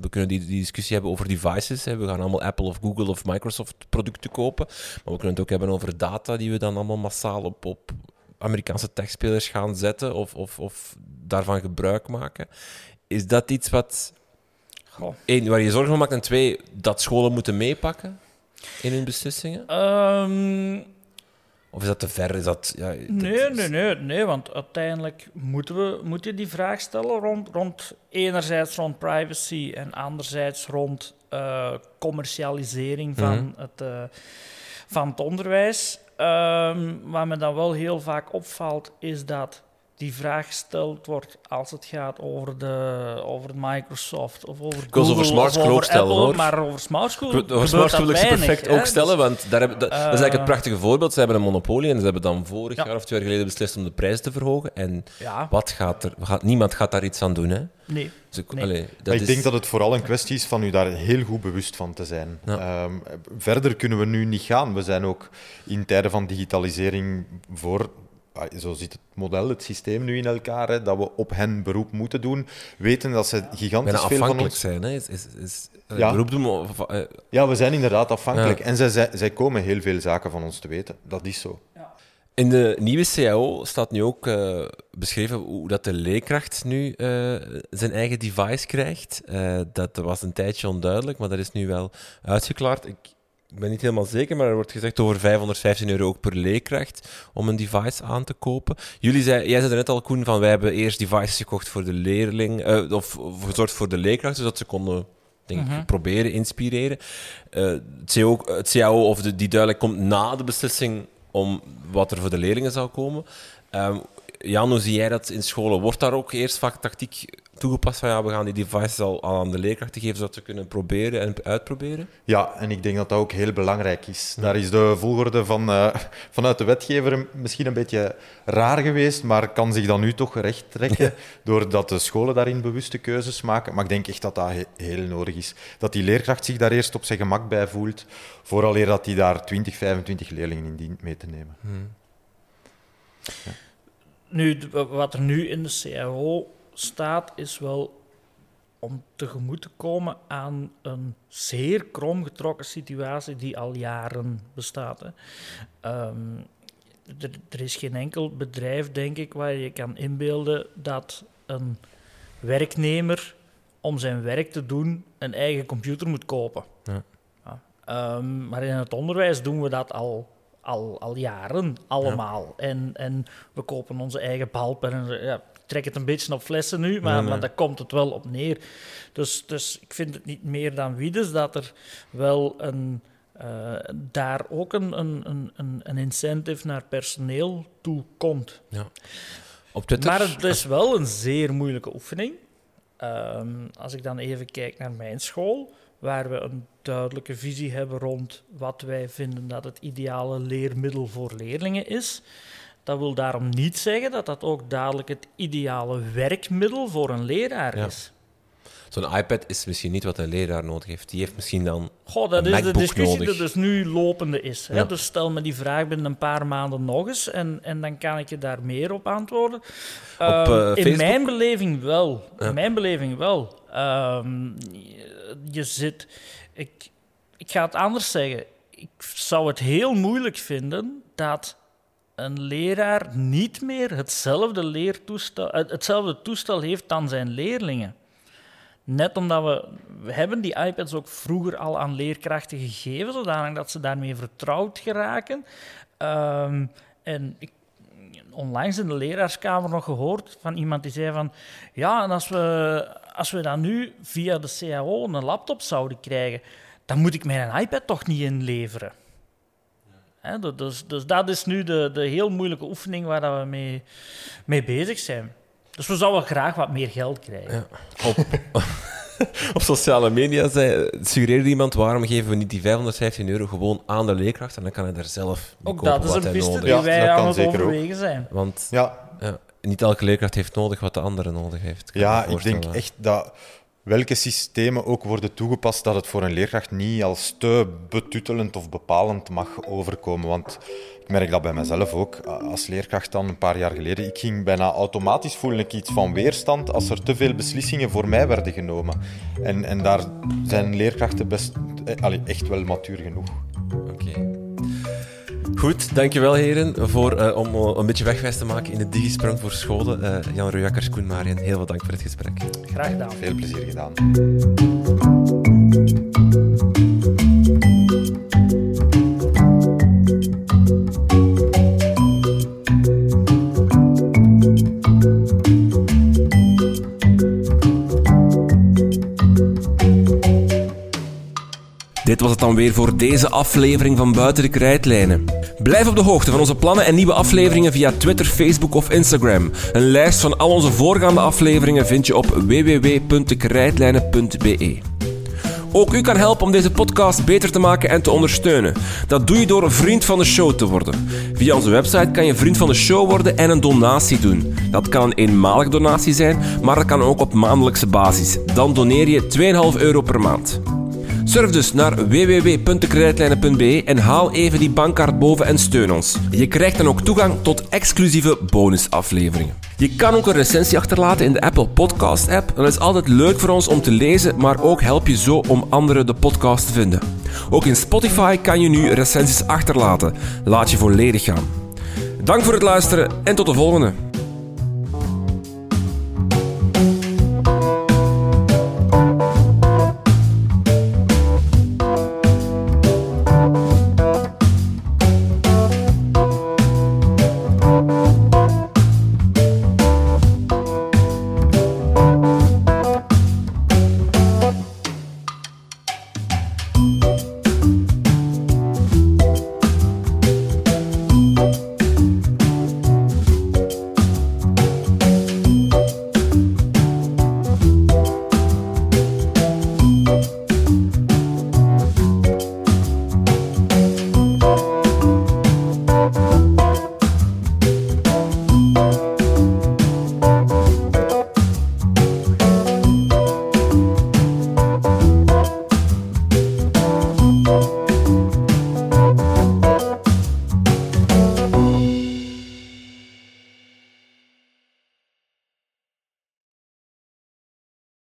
we kunnen die, die, discussie hebben over devices. Hè. We gaan allemaal Apple of Google of Microsoft producten kopen. Maar we kunnen het ook hebben over data die we dan allemaal massaal op, op Amerikaanse techspelers gaan zetten of, of, of daarvan gebruik maken. Is dat iets wat... Goh. Één, waar je zorgen om maakt en twee, dat scholen moeten meepakken? In hun beslissingen? Um, of is dat te ver? Is dat, ja, nee, nee, nee, nee, want uiteindelijk moeten we moet je die vraag stellen rond, rond enerzijds rond privacy en anderzijds rond uh, commercialisering van, mm -hmm. het, uh, van het onderwijs. Um, wat me dan wel heel vaak opvalt, is dat die vraag gesteld wordt als het gaat over, de, over Microsoft of over ik Google over smart school ook stellen, Apple, hoor. maar over smart school Over smart school wil ik ze perfect ook stellen, want daar heb, dat, uh, is eigenlijk het prachtige voorbeeld. Ze hebben een monopolie en ze hebben dan vorig ja. jaar of twee jaar geleden beslist om de prijs te verhogen. En ja. wat gaat er, gaat, niemand gaat daar iets aan doen, hè? Nee. Dus ik, nee. Allee, dat ik is... denk dat het vooral een kwestie is van u daar heel goed bewust van te zijn. Ja. Um, verder kunnen we nu niet gaan. We zijn ook in tijden van digitalisering voor zo zit het model, het systeem nu in elkaar, hè, dat we op hen beroep moeten doen, weten dat ze gigantisch Bijna veel van afhankelijk ons... zijn. Hè? Is, is, is, Ja. beroep doen, of, eh, Ja, we zijn inderdaad afhankelijk. Ja. En zij, zij, zij komen heel veel zaken van ons te weten. Dat is zo. In de nieuwe CAO staat nu ook eh, beschreven hoe dat de leerkracht nu eh, zijn eigen device krijgt. Eh, dat was een tijdje onduidelijk, maar dat is nu wel uitgeklaard. Ik, ik ben niet helemaal zeker, maar er wordt gezegd over 515 euro ook per leerkracht om een device aan te kopen. Jullie zei, jij zei er net al, Koen, van wij hebben eerst devices gekocht voor de leerling, eh, of, of gezorgd voor de leerkracht, zodat ze konden denk ik, Mhm. proberen inspireren. Eh, het, CAO, het CAO, of de, die duidelijk komt na de beslissing om wat er voor de leerlingen zou komen. Ehm, Jan, hoe zie jij dat in scholen? Wordt daar ook eerst vaak tactiek toegepast van ja, we gaan die devices al aan de leerkrachten geven, zodat ze kunnen proberen en uitproberen? Ja, en ik denk dat dat ook heel belangrijk is. Daar is de volgorde van, eh, vanuit de wetgever misschien een beetje raar geweest, maar kan zich dan nu toch recht trekken doordat de scholen daarin bewuste keuzes maken. Maar ik denk echt dat dat he- heel nodig is. Dat die leerkracht zich daar eerst op zijn gemak bij voelt, vooraleer dat hij daar 20, 25 leerlingen in dient mee te nemen. Nu, d- wat er nu in de CAO staat, is wel om tegemoet te komen aan een zeer kromgetrokken situatie die al jaren bestaat. Hè. Ehm, er, is geen enkel bedrijf, denk ik, waar je kan inbeelden dat een werknemer om zijn werk te doen een eigen computer moet kopen. Ja. Ja. Ehm, maar in het onderwijs doen we dat al, al, al jaren allemaal. En, en we kopen onze eigen balpen. En, ja, trek het een beetje op flessen nu, maar, Nee, nee. maar daar komt het wel op neer. Dus, dus ik vind het niet meer dan wiedes dat er wel een, eh, daar ook een, een, een- een, incentive naar personeel toe komt. Op Twitter? Maar het is wel een zeer moeilijke oefening. Ehm, als ik dan even kijk naar mijn school, waar we een duidelijke visie hebben rond wat wij vinden dat het ideale leermiddel voor leerlingen is. Dat wil daarom niet zeggen dat dat ook dadelijk het ideale werkmiddel voor een leraar Ja. is. Zo'n iPad is misschien niet wat een leraar nodig heeft. Die heeft misschien dan Goh, dat een is de discussie nodig. die dus nu lopende is. Hè? Ja. Dus stel me die vraag binnen een paar maanden nog eens en, en dan kan ik je daar meer op antwoorden. Ehm, eh, in mijn beleving wel. Ja. In mijn beleving wel. Ehm, je, je zit... Ik, ik ga het anders zeggen. Ik zou het heel moeilijk vinden dat een leraar niet meer hetzelfde, leertoestel, eh, hetzelfde toestel heeft dan zijn leerlingen. Net omdat we, we hebben die iPads ook vroeger al aan leerkrachten gegeven, zodanig dat ze daarmee vertrouwd geraken. Ehm, en ik onlangs in de leraarskamer nog gehoord van iemand die zei van ja, als we, als we dan nu via de CAO een laptop zouden krijgen, dan moet ik mijn iPad toch niet inleveren. Dus, dus dat is nu de, de heel moeilijke oefening waar dat we mee, mee bezig zijn. Dus we zouden graag wat meer geld krijgen. Ja. Op, op sociale media zei, suggereerde iemand waarom geven we niet die 515 euro gewoon aan de leerkracht en dan kan hij daar zelf mee Ook kopen dat is wat een piste die Ja, wij aan het ook. overwegen zijn. Want Ja, ja, niet elke leerkracht heeft nodig wat de andere nodig heeft. Ja, ik denk echt dat welke systemen ook worden toegepast, dat het voor een leerkracht niet als te betuttelend of bepalend mag overkomen. Want ik merk dat bij mezelf ook. Als leerkracht dan een paar jaar geleden, ik ging bijna automatisch voelen ik iets van weerstand als er te veel beslissingen voor mij werden genomen. En, en daar zijn leerkrachten best, eh, echt wel matuur genoeg. Oké. Goed, dankjewel heren voor, eh, om eh, een beetje wegwijs te maken in de digisprong voor scholen. Eh, Jan Ruyakkers, Koen Marien, heel veel dank voor het gesprek. Graag gedaan. Veel plezier gedaan. Voor deze aflevering van Buiten de Krijtlijnen. Blijf op de hoogte van onze plannen en nieuwe afleveringen via Twitter, Facebook of Instagram. Een lijst van al onze voorgaande afleveringen vind je op www.dekrijtlijnen.be. Ook u kan helpen om deze podcast beter te maken en te ondersteunen. Dat doe je door vriend van de show te worden. Via onze website kan je vriend van de show worden en een donatie doen. Dat kan een eenmalige donatie zijn, maar dat kan ook op maandelijkse basis. Dan doneer je 2,5 euro per maand. Surf dus naar www.kredietlijnen.be en haal even die bankkaart boven en steun ons. Je krijgt dan ook toegang tot exclusieve bonusafleveringen. Je kan ook een recensie achterlaten in de Apple Podcast app. Dat is altijd leuk voor ons om te lezen, maar ook help je zo om anderen de podcast te vinden. Ook in Spotify kan je nu recensies achterlaten. Laat je volledig gaan. Dank voor het luisteren en tot de volgende.